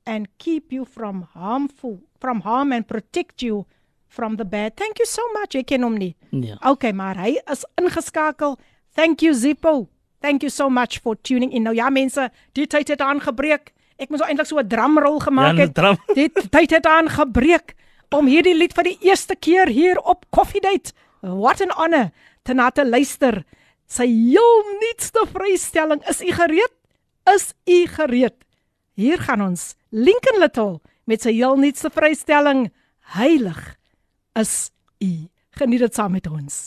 Speaker 1: and keep you from harmful from harm and protect you from the bad. Thank you so much. Ek ken hom nie.
Speaker 3: Ja.
Speaker 1: Okay, maar hy is ingeskakel. Thank you Zippo. Thank you so much for tuning in. Nou ja mense, die tyd het aangebreek. Ek moes eintlik so 'n drumrol gemaak
Speaker 3: Ja,
Speaker 1: het.
Speaker 3: drum.
Speaker 1: Die tyd het aangebreek om hierdie lied vir die eerste keer hier op Coffee Date. What an honor te na te luister. Sy heel nuutste vrystelling, is u gereed? Is u gereed? Hier gaan ons Lincoln Little met sy heel nuutste vrystelling Heilig is u. Geniet dit saam met ons.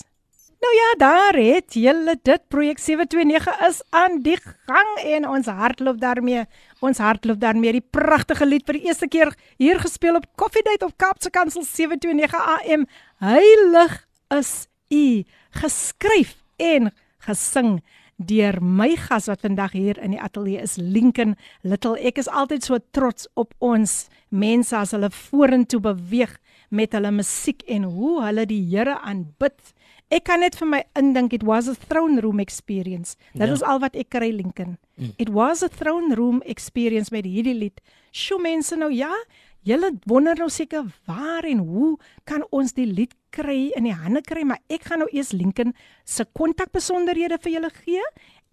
Speaker 1: Nou ja, daar het julle dit projek 729 is aan die gang en ons hardloop daarmee. Ons hardloop daarmee die pragtige lied vir die eerste keer hier gespeel op Coffee Date op Kaapse Kansel 729 AM. Heilig is u, geskryf en gesing deur my gas wat vandag hier in die ateljee is Lincoln Little. Ek is altyd so trots op ons mense as hulle vorentoe beweeg met hulle musiek en hoe hulle die Here aanbid. Ek kan net vir my indink it was a throne room experience. Dit
Speaker 3: Ja.
Speaker 1: is al wat ek kry Lincoln.
Speaker 3: Mm.
Speaker 1: It was a throne room experience met hierdie lied. Sjoe mense nou ja, julle wonder nou seker waar en hoe kan ons die lied kry in die hande kry, maar ek gaan nou eers Lincoln se kontakbesonderhede vir julle gee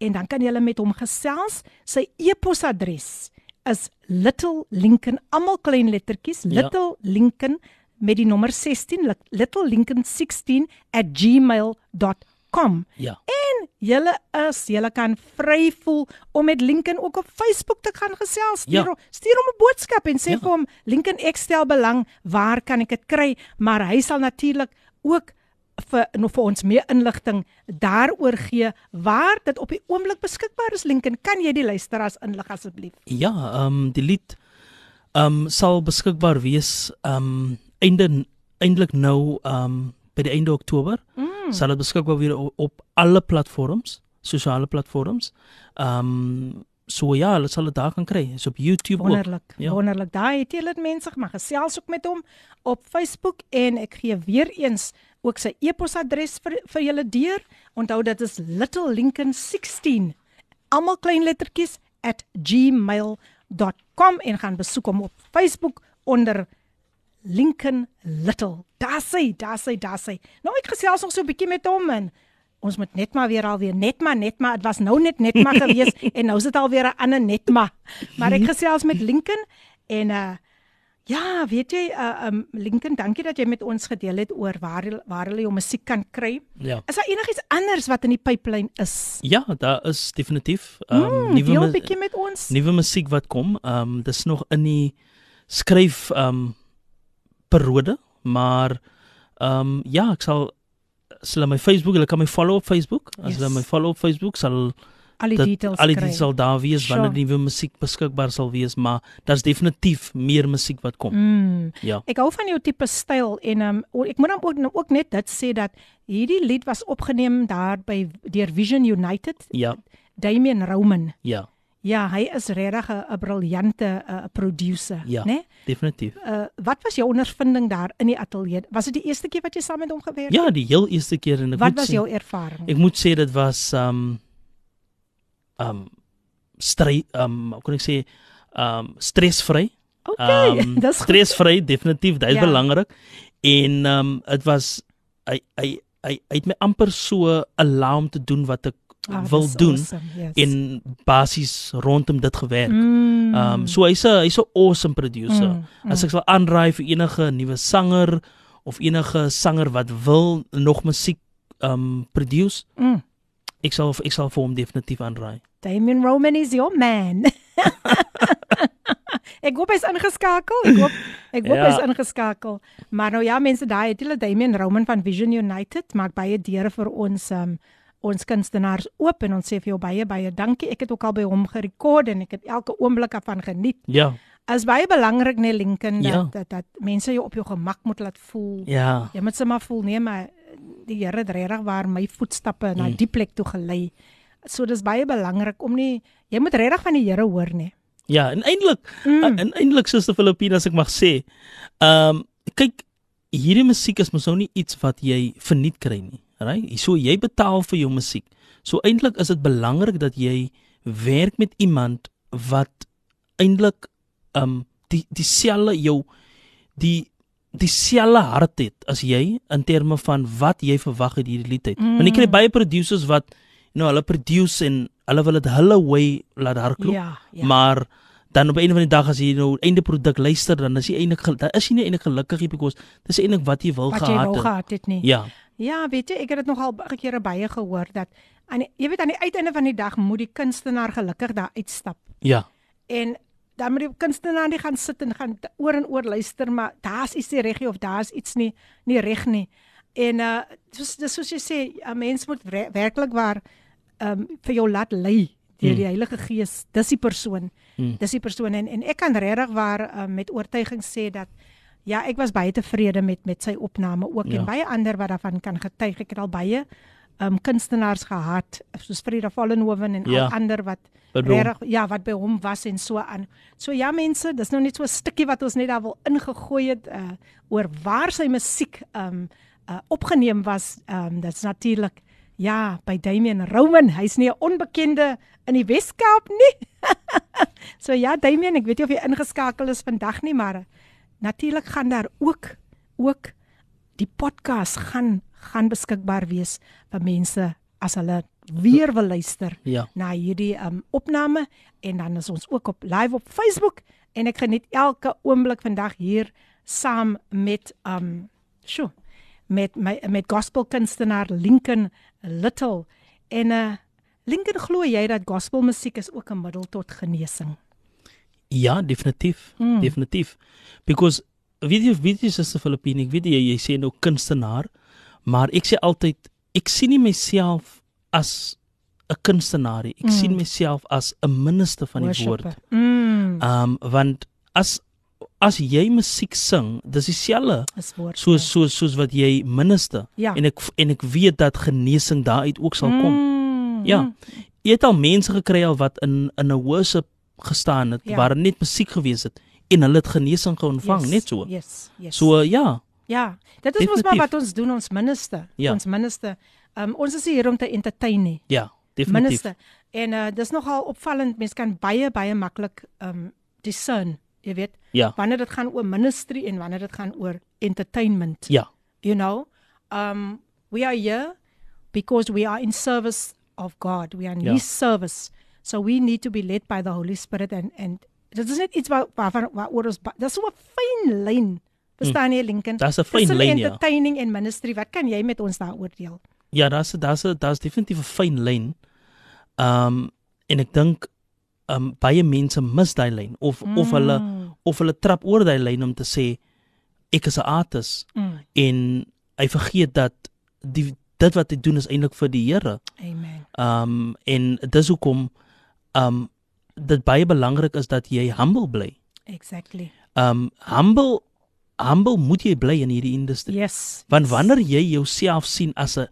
Speaker 1: en dan kan julle met hom gesels. Sy e-posadres is Little Lincoln, almal klein lettertjies,
Speaker 3: Ja.
Speaker 1: Little Lincoln met die nommer 16 li- littlelincoln16@gmail.com.
Speaker 3: Ja.
Speaker 1: En julle is, julle kan vry voel om met Lincoln ook op Facebook te gaan gesels. Stuur,
Speaker 3: Ja.
Speaker 1: hom- stuur hom 'n boodskap en sê
Speaker 3: Ja.
Speaker 1: vir hom Lincoln ek stel belang, waar kan ek dit kry? Maar hy sal natuurlik ook vir nog vir ons meer inligting daaroor gee waar dit op die oomblik beskikbaar is Lincoln. Kan jy die luisteraars inlig asseblief?
Speaker 3: Ja, ehm um, die lied ehm um, sal beskikbaar wees ehm um, einde eintlik nou ehm um, by die einde Oktober.
Speaker 1: Mm.
Speaker 3: Sal dit beskikbaar wees op, op alle platforms, sosiale platforms. Ehm um, so ja, hulle sal dit daar kan kry. Is op YouTube ook.
Speaker 1: Wonderlik.
Speaker 3: Ja.
Speaker 1: Wonderlik. Daai het jy dit mense maar gesels ook met hom op Facebook en ek gee weer eens ook sy e-posadres vir vir julle deur. Onthou dit is littlelincoln16 almal klein lettertjies @gmail.com en gaan besoek hom op Facebook onder Lincoln Little. Daar sê, daar sê, daar sê. Nou ek gesels nog so 'n bietjie met hom en ons moet net maar weer alweer net maar net maar dit was nou net net maar gewees en nou is dit alweer 'n ander net maar. Maar ek gesels met Lincoln en uh ja, weet jy uh um Lincoln, dankie dat jy met ons gedeel het oor waar waar hulle jou musiek kan kry.
Speaker 3: Ja.
Speaker 1: Is daar enigiets anders wat in die pipeline is?
Speaker 3: Ja, daar is definitief um,
Speaker 1: Mm,
Speaker 3: nuwe
Speaker 1: 'n bietjie met ons.
Speaker 3: nuwe musiek wat kom. Um, dis nog in die skryf um, periode, maar ehm um, ja, ek sal hulle my Facebook, hulle kan my follow op Facebook. As
Speaker 1: Yes.
Speaker 3: hulle my follow op Facebook sal
Speaker 1: Al die
Speaker 3: dit
Speaker 1: details
Speaker 3: al die details sal daar wees
Speaker 1: Sure.
Speaker 3: wanneer nuwe musiek beskikbaar sal wees, maar daar's definitief meer musiek wat kom.
Speaker 1: Mm.
Speaker 3: Ja.
Speaker 1: Ek hou van jou tipe styl en um, ek moet dan ook, ook net dit sê dat hierdie lied was opgeneem daar by deur Vision United,
Speaker 3: Ja,
Speaker 1: Damian Roman.
Speaker 3: ja,
Speaker 1: Ja, hy is regtig 'n briljante uh, producer,
Speaker 3: Ja.
Speaker 1: né?
Speaker 3: definitief.
Speaker 1: Uh, wat was jou ondervinding daar in die ateljee? Was dit die eerste keer wat jy saam met hom gewerk het?
Speaker 3: Ja, die heel eerste keer en ek
Speaker 1: Wat was
Speaker 3: sê,
Speaker 1: jou ervaring?
Speaker 3: Ek moet sê dit was um um stry um hoe kan ek sê um stresvry.
Speaker 1: Okay,
Speaker 3: Um,
Speaker 1: dis
Speaker 3: stresvry definitief, dit is
Speaker 1: Ja.
Speaker 3: belangrik. En um dit was hy hy hy hy het my amper so allow om te doen wat ek
Speaker 1: Ah,
Speaker 3: wil doen
Speaker 1: awesome, yes.
Speaker 3: en basies rondom dit gewerk.
Speaker 1: Mm.
Speaker 3: Um so hy's 'n hy's 'n awesome producer.
Speaker 1: Mm,
Speaker 3: As ek sal aanraai vir enige nuwe sanger of enige sanger wat wil nog musiek um produce,
Speaker 1: Mm.
Speaker 3: ek sal ek sal vir hom definitief aanraai.
Speaker 1: Damian Roman is your man. ek hoop hy's ingeskakel. Ek hoop ek hoop
Speaker 3: Ja.
Speaker 1: hy's ingeskakel. Maar nou ja, mense, daai het hulle Damian Roman van Vision United maak baie deure vir ons um ons kunstenaars oop en ons sê vir jou baie baie dankie. Ek het ook al by hom gerekord en ek het elke oomblik daarvan geniet.
Speaker 3: Ja,
Speaker 1: Is baie belangrik nee Lincoln dat,
Speaker 3: Ja.
Speaker 1: dat dat mense jou op jou gemak moet laat voel.
Speaker 3: ja,
Speaker 1: Jy moet sommer voel nee, maar die Here het regtig waar my voetstappe na
Speaker 3: Mm.
Speaker 1: die plek toe gelei. So dis baie belangrik om nie jy moet regtig van die Here hoor nê.
Speaker 3: ja, en eintlik
Speaker 1: Mm.
Speaker 3: en eintlik soos die Filipinas ek mag sê, ehm um, kyk hierdie musiek is mos nou nie iets wat jy verniet kry nie, right? So jy betaal vir jou musiek. So eintlik is dit belangrik dat jy werk met iemand wat eintlik um, die dieselfde jou die dieselfde hart het as jy in terme van wat jy verwag het hierdie lied uit. Mm. Want ek kry baie producers wat you know, hulle produce en hulle wil dit hulle way laat hardloop.
Speaker 1: Ja, ja.
Speaker 3: Maar dan op 'n van die dag as jy nou einde produk luister dan is jy eintlik dan is jy nie eintlik gelukkig nie because dis eintlik wat jy wil
Speaker 1: wat jy
Speaker 3: gehad
Speaker 1: wou
Speaker 3: het.
Speaker 1: gehad het nie.
Speaker 3: Ja.
Speaker 1: Ja, weet jy, ek het dit nogal baie kere baie gehoor dat aan die, jy weet aan die uiteinde van die dag moet die kunstenaar gelukkig daar uitstap.
Speaker 3: Ja.
Speaker 1: En dan moet die kunstenaar nie gaan sit en gaan oor en oor luister maar daar's iets nie reg nie of daar's iets nie nie reg nie. En uh soos dis soos jy sê, 'n mens moet werklik waar ehm um, vir jou laat lei deur
Speaker 3: Mm.
Speaker 1: die Heilige Gees. Dis die persoon.
Speaker 3: Mm.
Speaker 1: Dis die persoon en en ek kan regtig waar uh, met oortuiging sê dat ja, ek was baie tevrede met met sy opname ook
Speaker 3: Ja.
Speaker 1: en baie ander wat daarvan kan getuig. Ek het al baie ehm um, kunstenaars gehad soos Frida Vollenhoven en
Speaker 3: Ja.
Speaker 1: al ander wat regtig ja, wat by hom was en so aan. So ja mense, dis nou net so 'n stukkie wat ons net daar wil ingegooi het uh oor waar sy musiek um uh opgeneem was. Um dit's natuurlik ja, by Damian Roman. Hy's nie 'n onbekende in die Wes-Kaap nie. so ja, Damian, ek weet nie of jy ingeskakel is vandag nie, maar natuurlik gaan daar ook ook die podcast gaan gaan beskikbaar wees vir mense as hulle weer wil luister
Speaker 3: Ja.
Speaker 1: na hierdie um opname en dan is ons ook op live op Facebook en ek geniet elke oomblik vandag hier saam met um sjo met my met gospelkunstenaar Lincoln Little en uh Lincoln glo jy dat gospelmusiek is ook 'n middel tot genesing?
Speaker 3: Ja, definitief.
Speaker 1: Mm.
Speaker 3: Definitief. Because weet jy weet jy is 'n Filippine, ek weet jy jy sê nou kunstenaar, maar ek sê altyd ek sien nie myself as 'n kunstenaar nie. Ek
Speaker 1: Mm.
Speaker 3: sien myself as 'n minister van die
Speaker 1: Worshipper.
Speaker 3: woord.
Speaker 1: Mm.
Speaker 3: Um want as as jy musiek sing, dis dieselfde soos soos soos wat jy minister
Speaker 1: Ja.
Speaker 3: en ek en ek weet dat genesing daaruit ook sal kom.
Speaker 1: Mm.
Speaker 3: Ja. Jy het al mense gekry al wat in in 'n worship gestaan het
Speaker 1: Ja.
Speaker 3: waar er net musiek gewees het en hulle het genesing geontvang
Speaker 1: Yes,
Speaker 3: net so.
Speaker 1: Yes. Yes.
Speaker 3: So ja,
Speaker 1: Ja, dit is mos maar wat ons doen ons minister.
Speaker 3: Ja.
Speaker 1: Ons minister. Um, ons is hier om te entertain nie.
Speaker 3: ja, definitief.
Speaker 1: Minister. En uh dis nogal opvallend. Mense kan baie baie maklik um discern, jy weet,
Speaker 3: Ja.
Speaker 1: wanneer dit gaan oor ministry en wanneer dit gaan oor entertainment.
Speaker 3: Ja.
Speaker 1: You know, um we are here because we are in service of God. We are in
Speaker 3: Ja.
Speaker 1: his service. So we need to be led by the Holy Spirit and and dit is net iets wat waarvan waaroor ons ba- dis so 'n fyn lyn. Verstaan jy Lincoln?
Speaker 3: Daar's 'n fyn lyn, ja.
Speaker 1: entertaining en ministry. Wat kan jy met ons daaroor deel?
Speaker 3: Ja, daar's daar's daar's definitief 'n fyn lyn. Um en ek dink um baie mense mis daai lyn of mm. of hulle of hulle trap oor daai lyn om te sê ek is 'n artist
Speaker 1: Mm.
Speaker 3: en hy vergeet dat die dit wat hy doen is eintlik vir die Here.
Speaker 1: Amen.
Speaker 3: Um en dis hoekom um dit baie belangrik is dat jy humble bly.
Speaker 1: Exactly.
Speaker 3: Um humble humble moet jy bly in hierdie industrie.
Speaker 1: Yes.
Speaker 3: Want wanneer jy jouself sien as 'n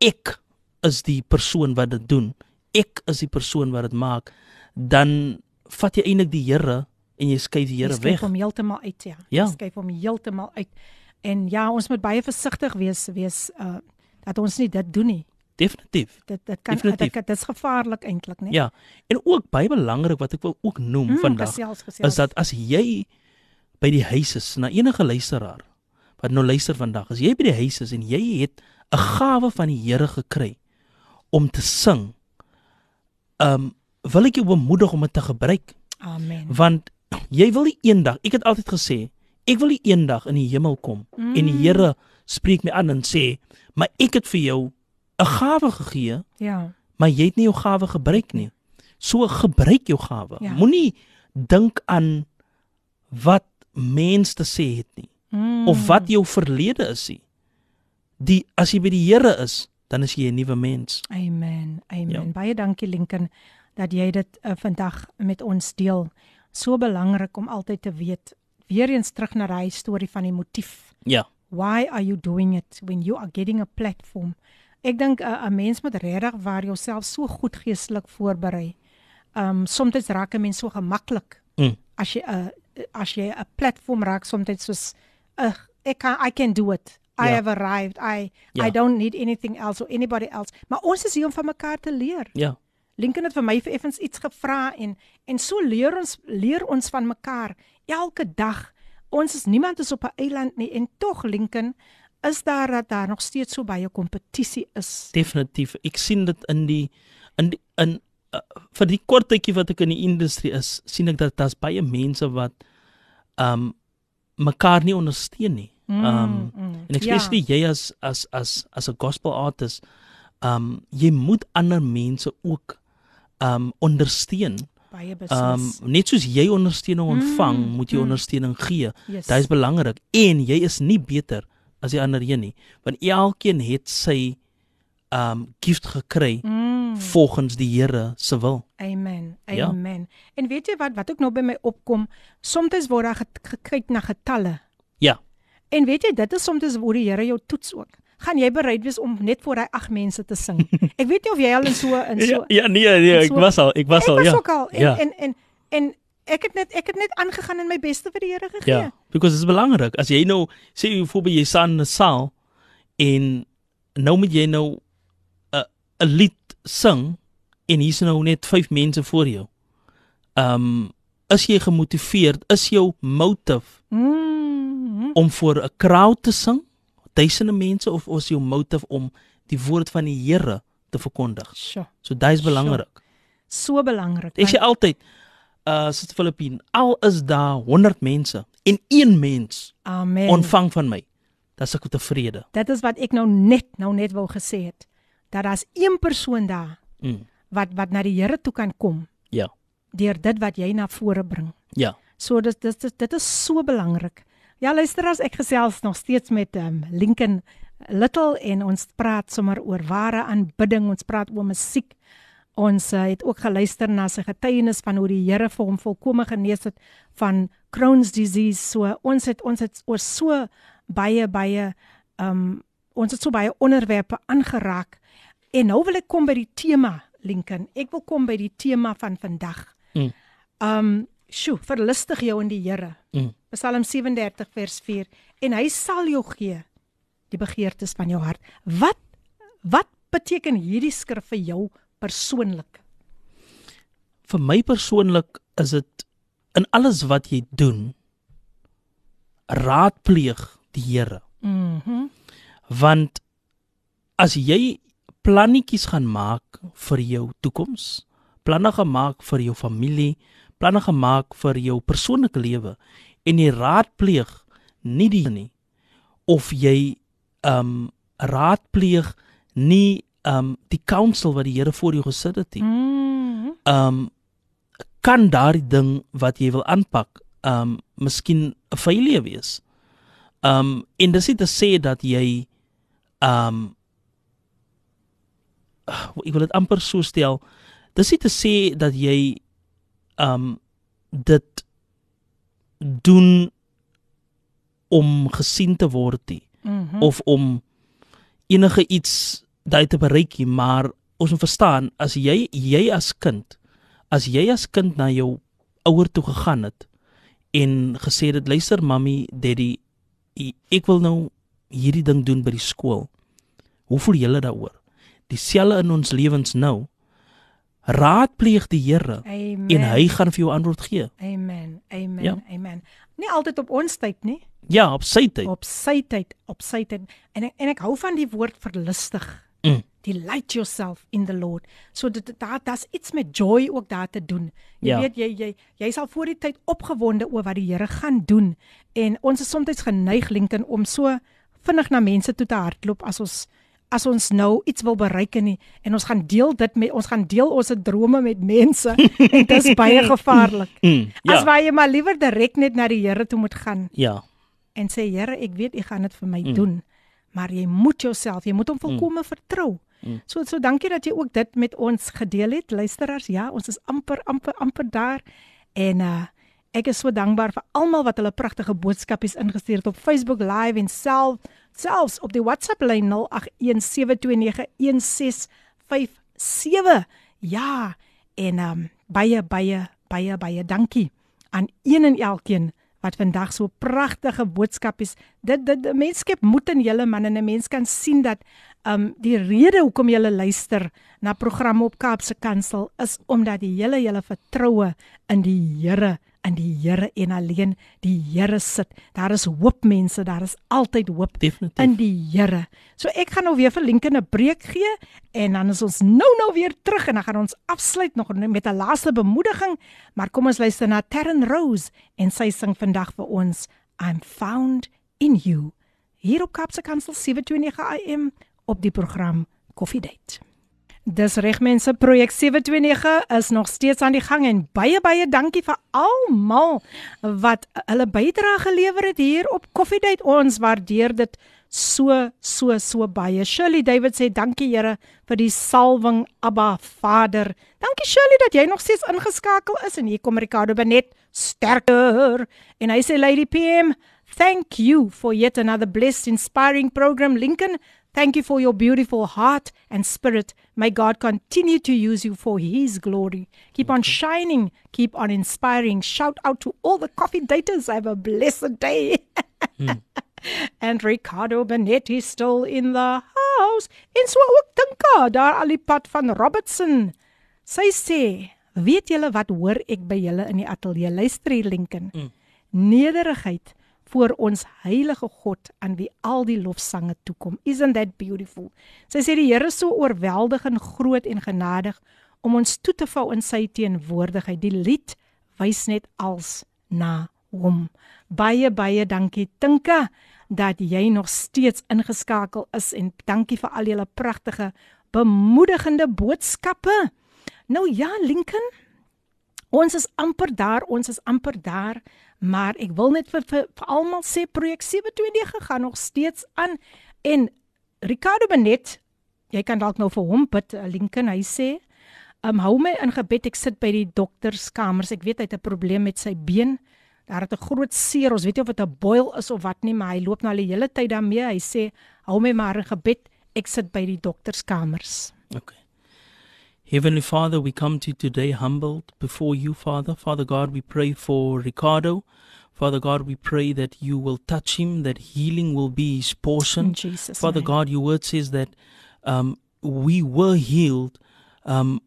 Speaker 3: ek is die persoon wat dit doen, ek is die persoon wat dit maak, dan vat jy eintlik die Here en jy skuif die Here
Speaker 1: Jy skuif
Speaker 3: weg.
Speaker 1: hom heeltemal uit, ja.
Speaker 3: Ja.
Speaker 1: Jy skuif hom heeltemal uit. En ja, ons moet baie versigtig wees wees uh dat ons nie dit doen nie.
Speaker 3: Definitief.
Speaker 1: Dit dit kan
Speaker 3: Definitief.
Speaker 1: dit, dit is gevaarlik eintlik, né?
Speaker 3: Ja. En ook baie belangrik wat ek wil ook noem
Speaker 1: Mm,
Speaker 3: vandag
Speaker 1: gesels, gesels.
Speaker 3: is dat as jy by die huis is na enige luisteraar wat nou luister vandag, as jy by die huis is en jy het 'n gawe van die Here gekry om te sing, um wil ek jou bemoedig om dit te gebruik
Speaker 1: Amen.
Speaker 3: want jy wil nie eendag, ek het altyd gesê, ek wil nie eendag in die hemel kom mm. en die Here spreek my aan en sê, "Maar ek het vir jou 'n gawe gegee,
Speaker 1: Ja.
Speaker 3: maar jy het nie jou gawe gebruik nie." So gebruik jou gawe.
Speaker 1: Ja.
Speaker 3: Moenie dink aan wat mens te sê het nie
Speaker 1: Mm.
Speaker 3: of wat jou verlede is nie. Die as jy by die Here is, dan is jy 'n nuwe mens.
Speaker 1: Amen. Amen.
Speaker 3: Ja.
Speaker 1: Baie dankie Lincoln dat jy dit uh, vandag met ons deel. So belangrik om altyd te weet. Weer eens terug na daai storie van die motief.
Speaker 3: Ja.
Speaker 1: Why are you doing it when you are getting a platform? Ek dink 'n uh, 'n mens moet regtig waar jouself so goed geestelik voorberei. Um soms raak 'n mens so gemaklik
Speaker 3: Mm.
Speaker 1: as jy 'n uh, as jy 'n platform raak soms soos uh, ek kan I can do it. I
Speaker 3: Ja.
Speaker 1: have arrived. I
Speaker 3: Ja.
Speaker 1: I don't need anything else or anybody else. Maar ons is hier om van mekaar te leer.
Speaker 3: Ja.
Speaker 1: Lincoln het vir my vir effens iets gevra en en so leer ons leer ons van mekaar elke dag. Ons is niemand is op 'n eiland nie en tog Lincoln is daar dat daar nog steeds so baie kompetisie is.
Speaker 3: Definitief. Ek sien dit in die in die, in uh, vir die kort tydjie wat ek in die industrie is, sien ek dat daar's baie mense wat um mekaar nie ondersteun nie. Um
Speaker 1: Mm, mm,
Speaker 3: en especially ja. jy as as as as 'n gospel artist, um jy moet ander mense ook um ondersteun.
Speaker 1: baie
Speaker 3: Um
Speaker 1: beslis.
Speaker 3: net soos jy ondersteuning ontvang,
Speaker 1: Mm,
Speaker 3: moet jy
Speaker 1: mm.
Speaker 3: ondersteuning gee.
Speaker 1: yes.
Speaker 3: Dit is belangrik en jy is nie beter as die ander een nie, want elkeen het sy um gift gekry
Speaker 1: Mm,
Speaker 3: volgens die Here se wil.
Speaker 1: amen.
Speaker 3: Ja.
Speaker 1: Amen. En weet jy wat wat ook nou by my opkom, soms word daar ge- gekyk na getalle.
Speaker 3: Ja.
Speaker 1: En weet jy, dit is soms hoe die Here jou toets ook. Gaan jy bereid wees om net vir daai ag mense te sing? Ek weet nie of jy al in so in so
Speaker 3: ja, ja nee, nee,
Speaker 1: en
Speaker 3: ek
Speaker 1: so-
Speaker 3: was al, ek was
Speaker 1: ek
Speaker 3: al,
Speaker 1: was
Speaker 3: ja.
Speaker 1: ook al en,
Speaker 3: ja.
Speaker 1: en en en ek het net ek het net aangegaan en my beste vir die Here gegee.
Speaker 3: Ja, because dit is belangrik. As jy nou sê jy voorbeeld jy staan in 'n saal en nou moet jy nou 'n 'n lied sing en hier's nou net 5 mense voor jou. Um is jy gemotiveerd? Is jou motive
Speaker 1: Mm.
Speaker 3: om voor 'n crowd te sing? Duisende mense of is jou motive om die woord van die Here te verkondig?
Speaker 1: Sjoe,
Speaker 3: So dit is belangrik.
Speaker 1: so belangrik.
Speaker 3: Sê
Speaker 1: want-
Speaker 3: altyd uh Sister Filippine, al is daar 100 mense en een mens
Speaker 1: Amen.
Speaker 3: ontvang van my, dan is ek tevrede.
Speaker 1: Dit is wat ek nou net nou net wou gesê het. Dat daar's een persoon daar
Speaker 3: Mm.
Speaker 1: wat wat na die Here toe kan kom
Speaker 3: Ja.
Speaker 1: deur dit wat jy na vore bring.
Speaker 3: Ja.
Speaker 1: So dit dit, dit is so belangrik. Ja, luister as ek gesels nog steeds met um, Lincoln Little en ons praat sommer oor ware aanbidding, ons praat oor musiek. Ons uh, het ook geluister na sy getuienis van hoe die Here vir hom volkome genees het van Crohn's disease. So ons het ons het oor so baie baie um ons het so baie onderwerpe aangeraak. En nou wil ek kom by die tema Lincoln. Ek wil kom by die tema van vandag.
Speaker 3: Mm.
Speaker 1: Um sjoe, verlustig jou in die Here.
Speaker 3: Mm.
Speaker 1: Psalm 37 vers 4 en hy sal jou gee die begeertes van jou hart. Wat wat beteken hierdie skrif vir jou persoonlik?
Speaker 3: Vir my persoonlik is dit in alles wat jy doen raadpleeg die Here.
Speaker 1: Mhm.
Speaker 3: Want as jy plannetjies gaan maak vir jou toekoms, planne gemaak vir jou familie, planne gemaak vir jou persoonlike lewe en jy raadpleeg nie die nie of jy um raadpleeg nie um die counsel wat die Here voor jou gesit het.
Speaker 1: Mhm.
Speaker 3: um kan daardie ding wat jy wil aanpak um miskien 'n failure wees. Um en dis nie te sê dat jy um ek wil dit amper so stel. Dis nie te sê dat jy um dit doen om gesien te word nie
Speaker 1: Mhm.
Speaker 3: of om enige iets daai te bereik nie, maar ons moet verstaan as jy jy as kind as jy as kind na jou ouer toe gegaan het en gesê het luister mami daddy ek wil nou hierdie ding doen by die skool hoe voel julle daaroor dieselfde in ons lewens nou raadpleeg die Here en hy gaan vir jou antwoord gee
Speaker 1: Amen. Amen.
Speaker 3: Ja.
Speaker 1: Amen. Nie altyd op ons tyd nie,
Speaker 3: ja op sy tyd
Speaker 1: op sy tyd, op sy tyd. En ek, en ek hou van die woord verlustig.
Speaker 3: Mm.
Speaker 1: Delight yourself in the Lord. So dit daar daar's iets met joy ook daar te doen. Jy
Speaker 3: Ja.
Speaker 1: weet jy jy jy sal voor die tyd opgewonde oor wat die Here gaan doen. En ons is soms geneig Lincoln om so vinnig na mense toe te hardloop as ons as ons nou iets wil bereik en, en ons gaan deel dit met ons gaan deel ons drome met mense en dit is baie gevaarlik.
Speaker 3: mm,
Speaker 1: Ja. As
Speaker 3: ja
Speaker 1: waar jy maar liewer direk net na die Here toe moet gaan
Speaker 3: ja
Speaker 1: en sê Here, ek weet U gaan dit vir my
Speaker 3: Mm.
Speaker 1: mm. doen. Maar jy moet jouself, jy moet hom volkome mm. vertrou.
Speaker 3: Mm.
Speaker 1: So so dankie dat jy ook dit met ons gedeel het, luisteraars. Ja, ons is amper amper amper daar en uh ek is so dankbaar vir almal wat hulle pragtige boodskapies ingestuur het op Facebook Live en self selfs op die WhatsApp lyn 0817291657. Ja, en um baie baie baie baie dankie aan een en elkeen wat vandag so pragtige boodskapies dit dit 'n mens skep moed in julle man en 'n mens kan sien dat Um die rede hoekom jy luister na programme op Kaapse Kansel is omdat die hele hele vertroue in die Here in die Here en alleen die Here sit. Daar is hoop mense, daar is altyd hoop
Speaker 3: Definitief.
Speaker 1: in die Here. So ek gaan nou weer vir Lincoln 'n breek gee en dan is ons nou nou weer terug en dan gaan ons afsluit nog met 'n laaste bemoediging, maar kom ons luister na Terren Rose en sy sing vandag vir ons I'm found in you. Hier op Kapse Kansel 729 AM op die program Coffee Date. Dis reg mense, projek 729 is nog steeds aan die gang en baie baie dankie vir almal wat hulle bydrae gelewer het hier op Coffee Date. Ons waardeer dit so so so baie. Shirley David sê dankie Here vir die salwing Abba Vader. Dankie Shirley dat jy nog steeds ingeskakel is en hier kom Ricardo Benet sterker en hy sê Lady PM Thank you for yet another blessed, inspiring program, Lincoln. Thank you for your beautiful heart and spirit. May God continue to use you for His glory. Keep on shining, keep on inspiring. Shout out to all the coffee daters. Have a blessed day. and Ricardo Benetti still in the house. En so ook Tinka daar al die pad van Robertson. Sy sê, "Weet julle wat hoor ek by julle in die ateljee? Luister hier Lincoln. Mm. Nederigheid voor ons heilige God aan wie al die lofsange toekom. Isn't that beautiful? Sy sê die Here is so oorweldigend groot en genadig om ons toe te vou in sy teenwoordigheid. Die lied wys net als na hom. Baie baie dankie Tinka dat jy nog steeds ingeskakel is en dankie vir al julle pragtige bemoedigende boodskappe. Nou ja, Lincoln, ons is amper daar, ons is amper daar, maar ek wil net vir vir, vir almal sê projek 729 gaan nog steeds aan en Ricardo Benet, jy kan dalk nou vir hom bid, eh, Lincoln, hy sê, um, hou my in gebed, ek sit by die dokterskamers, ek weet hy het 'n probleem met sy been. Daar het 'n groot seer. Ons weet nie of dit 'n boil is of wat nie, maar hy loop nou al die hele tyd daarmee. Hy sê, "Hou my maar in gebed. Ek sit by die dokterskamers."
Speaker 3: Okay. Heavenly Father, we come to you today humbled before you, Father. Father God, we pray for Ricardo. Father God, we pray that you will touch him, that healing will be his portion.
Speaker 1: In Jesus'
Speaker 3: Father
Speaker 1: name.
Speaker 3: God, your word says that um, we were healed um,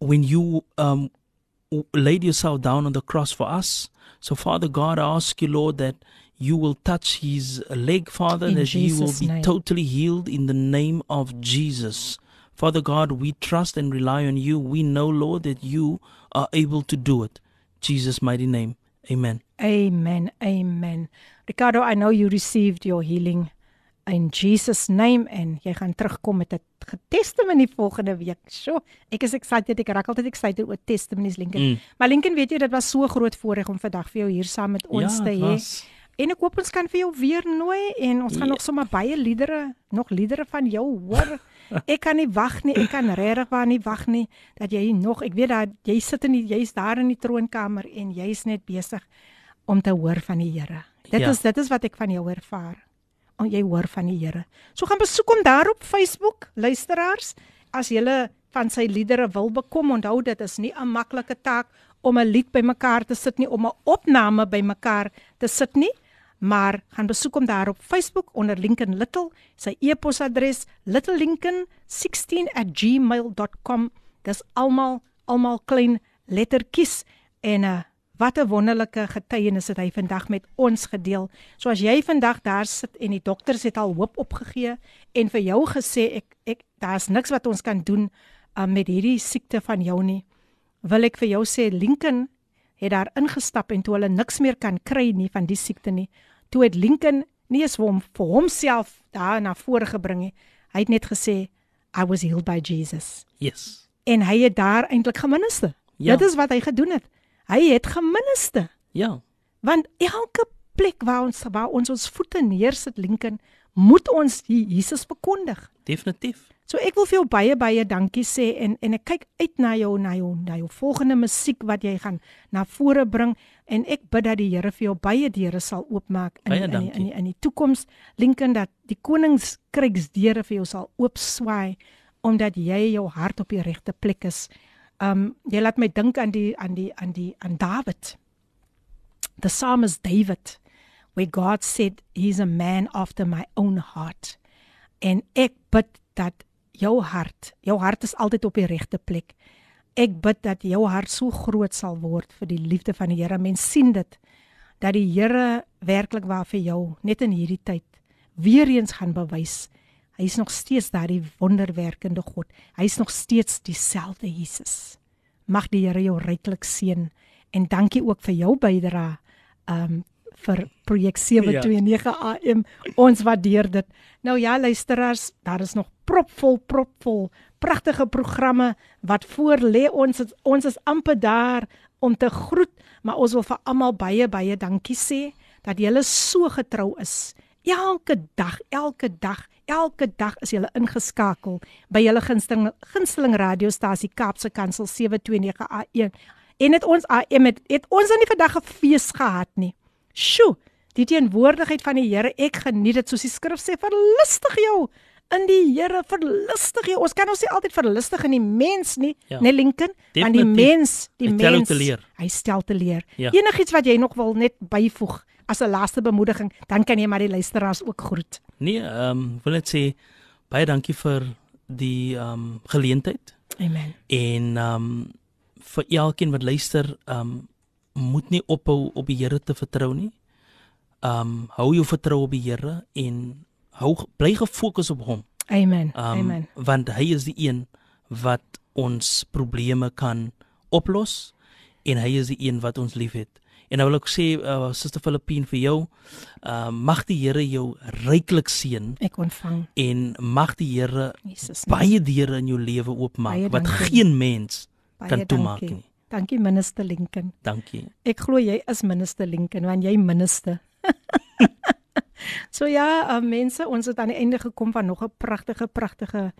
Speaker 3: when you um, laid yourself down on the cross for us. So, Father God, I ask you, Lord, that you will touch his leg, Father,
Speaker 1: In
Speaker 3: that he will
Speaker 1: Jesus'
Speaker 3: be
Speaker 1: name.
Speaker 3: totally healed in the name of Jesus. Father God, we trust and rely on you. We know, Lord, that you are able to do it. Jesus' mighty name. Amen.
Speaker 1: Amen. Amen. Ricardo, I know you received your healing in Jesus name en jy gaan terugkom met 'n testimony volgende week. So, ek is excited. Ek raak altyd excited oor testimonies Lincoln.
Speaker 3: Mm.
Speaker 1: Maar Lincoln, weet jy, dit was so groot voorreg om vandag vir jou hier saam met ons
Speaker 3: Ja,
Speaker 1: te hê. En ek hoop ons kan vir jou weer nooi en ons gaan
Speaker 3: Ja.
Speaker 1: nog sommer baie liedere, nog liedere van jou hoor. Ek kan nie wag nie, ek kan regtig waar nie wag nie dat jy nog, ek weet dat jy sit in die jy's daar in die troonkamer en jy's net besig om te hoor van die Here. Dit
Speaker 3: Ja.
Speaker 1: is dit is wat ek van jou ervaar. Om jy hoor van die Here. So gaan besoek hom daar op Facebook, luisteraars, as jy van sy liedere wil bekom, onthou dit is nie 'n maklike taak om 'n lied bymekaar te sit nie, om 'n opname bymekaar te sit nie maar gaan besoek hom daar op Facebook onder Lincoln Little. Sy e-posadres littlelincoln16@gmail.com. Dis almal almal klein lettertjies en 'n uh, wat 'n wonderlike getuienis het hy vandag met ons gedeel. So as jy vandag daar sit en die dokters het al hoop opgegee en vir jou gesê ek ek daar's niks wat ons kan doen uh, met hierdie siekte van jou nie. Wil ek vir jou sê Lincoln het daar ingestap en toe hulle niks meer kan kry nie van die siekte nie. Toe het Lincoln nie eens vir hom vir homself daar na vore gebring nie. Hy het net gesê I was healed by Jesus.
Speaker 3: Yes.
Speaker 1: En hy het daar eintlik geminister.
Speaker 3: Ja.
Speaker 1: Dit is wat hy gedoen het. Hy het geminister.
Speaker 3: Ja.
Speaker 1: Want elke plek waar ons waar ons ons voete neersit Lincoln, moet ons die Jesus verkondig.
Speaker 3: Definitief.
Speaker 1: So ek wil vir jou baie baie dankie sê en en ek kyk uit na jou na jou na jou volgende musiek wat jy gaan na vore bring en ek bid dat die Here vir jou baie deure sal oopmaak in
Speaker 3: Baie
Speaker 1: in die, in die, in die toekoms Lincoln dat die koninkryksdeure vir jou sal oopswaai omdat jy jou hart op die regte plek is. Um jy laat my dink aan die aan die aan die aan David. The psalmist David where God said he's a man after my own heart. En ek bid dat jou hart, jou hart is altyd op die regte plek. Ek bid dat jou hart so groot sal word vir die liefde van die Here. Mens sien dit dat die Here werklik waar vir jou net in hierdie tyd weer eens gaan bewys. Hy is nog steeds daardie wonderwerkende God. Hy is nog steeds dieselfde Jesus. Mag die Here jou ryklik seën en dankie ook vir jou bydrae um vir projek 729 ja. AM. Ons waardeer dit. Nou ja, luisteraars, daar is nog propvol propvol pragtige programme wat voor lê. Ons ons is amper daar om te groet, maar ons wil vir almal baie baie dankie sê dat julle so getrou is. Elke dag, elke dag, elke dag is julle ingeskakel by julle gunsteling gunsteling radiostasie Kaapse Kansel 729 AM. En het ons AM het, het ons aan die vandag 'n fees gehad nie. Sjoe, die teenwoordigheid van die Here, ek geniet dit soos die skrif sê, verlustig jou in die Here, verlustig jou. Ons kan ons nie altyd verlustig in die mens nie, ja. nee Lincoln, want die mens, die hy mens, hy stel te leer. Ja. Enigiets wat jy nog wil net byvoeg as 'n laaste bemoediging, dan kan jy maar die luisteraars ook groet.
Speaker 3: Nee, ehm um, wil net sê baie dankie vir die ehm um, geleentheid.
Speaker 1: Amen.
Speaker 3: En ehm um, vir elkeen wat luister, ehm um, moet nie ophou op die Here te vertrou nie. Um, hou jou vertroue op die Here en hou bly gefokus op hom.
Speaker 1: Amen. Um, Amen.
Speaker 3: Want hy is die een wat ons probleme kan oplos en hy is die een wat ons liefhet. En nou wil ek sê uh, Suster Filippine vir jou, uh, mag die Here jou ryklik seën.
Speaker 1: Ek ontvang.
Speaker 3: En mag die Here baie deure in jou lewe oopmaak wat geen mens baie kan toemaak nie.
Speaker 1: Dankie minister Lincoln.
Speaker 3: Dankie.
Speaker 1: Ek glo jy is minister Lincoln want jy minister. so ja, uh, mense, ons het aan die einde gekom van nog 'n pragtige pragtige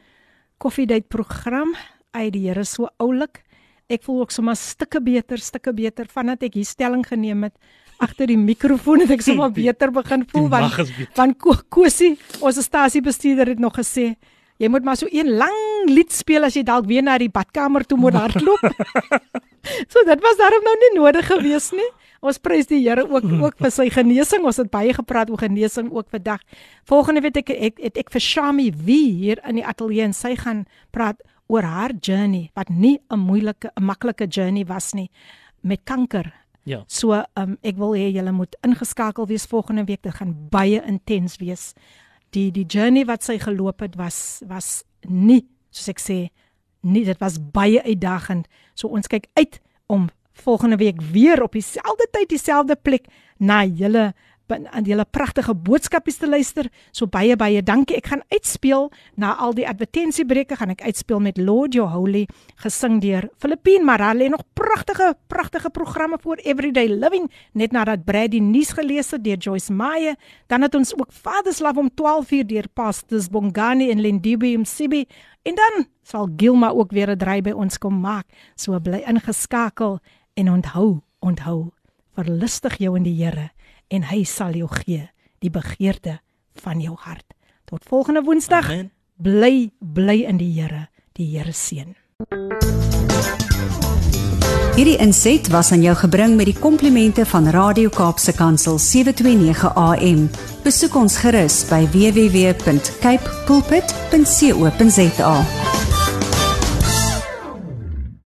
Speaker 1: koffiedייט program. Ai die Here so oulik ek voel ook sommer stukke beter, stukke beter vandat ek hier stelling geneem het agter die mikrofoon het ek sommer beter begin voel want van Kosie, ons stasiebestuurder het nog gesê jy moet maar so een lang lied speel as jy dalk weer na die badkamer toe moet hardloop. so dit was daarom nou nie nodig gewees nie. Ons prys die Here ook ook vir sy genesing. Ons het baie gepraat oor genesing ook vandag. Volgende week ek ek het ek vir Shami wie hier in die ateljee en sy gaan praat oor haar journey wat nie 'n moeilike 'n maklike journey was nie met kanker.
Speaker 3: Ja.
Speaker 1: So um, ek wil hê julle moet ingeskakel wees volgende week. Dit gaan baie intens wees. Die die journey wat sy geloop het was was nie soos ek sê nie dit was baie uitdagend. So ons kyk uit om volgende week weer op dieselfde tyd dieselfde plek na julle aan julle pragtige boodskapies te luister. So baie baie dankie. Ek gaan uitspeel na al die advertensiebreuke gaan ek uitspeel met Lord Your Holy gesing deur Filippine Marale nog pragtige pragtige programme vir Everyday Living net nadat Brady nuus gelees het deur Joyce Meyer. Dan het ons ook Father's Love om 12:00 deur Pastors Bongani en Lindibi Msibi en dan sal Gilma ook weer 'n dry by ons kom maak. So bly ingeskakel en onthou, onthou, verlustig jou in die Here en hy sal jou gee die begeerte van jou hart. Tot volgende Woensdag. Amen. Bly bly in die Here. Die Here seën.
Speaker 7: Hierdie inset was aan jou gebring met die komplimente van Radio Kaapse Kansel 729 AM. Besoek ons gerus by www.cape pulpit.co.za.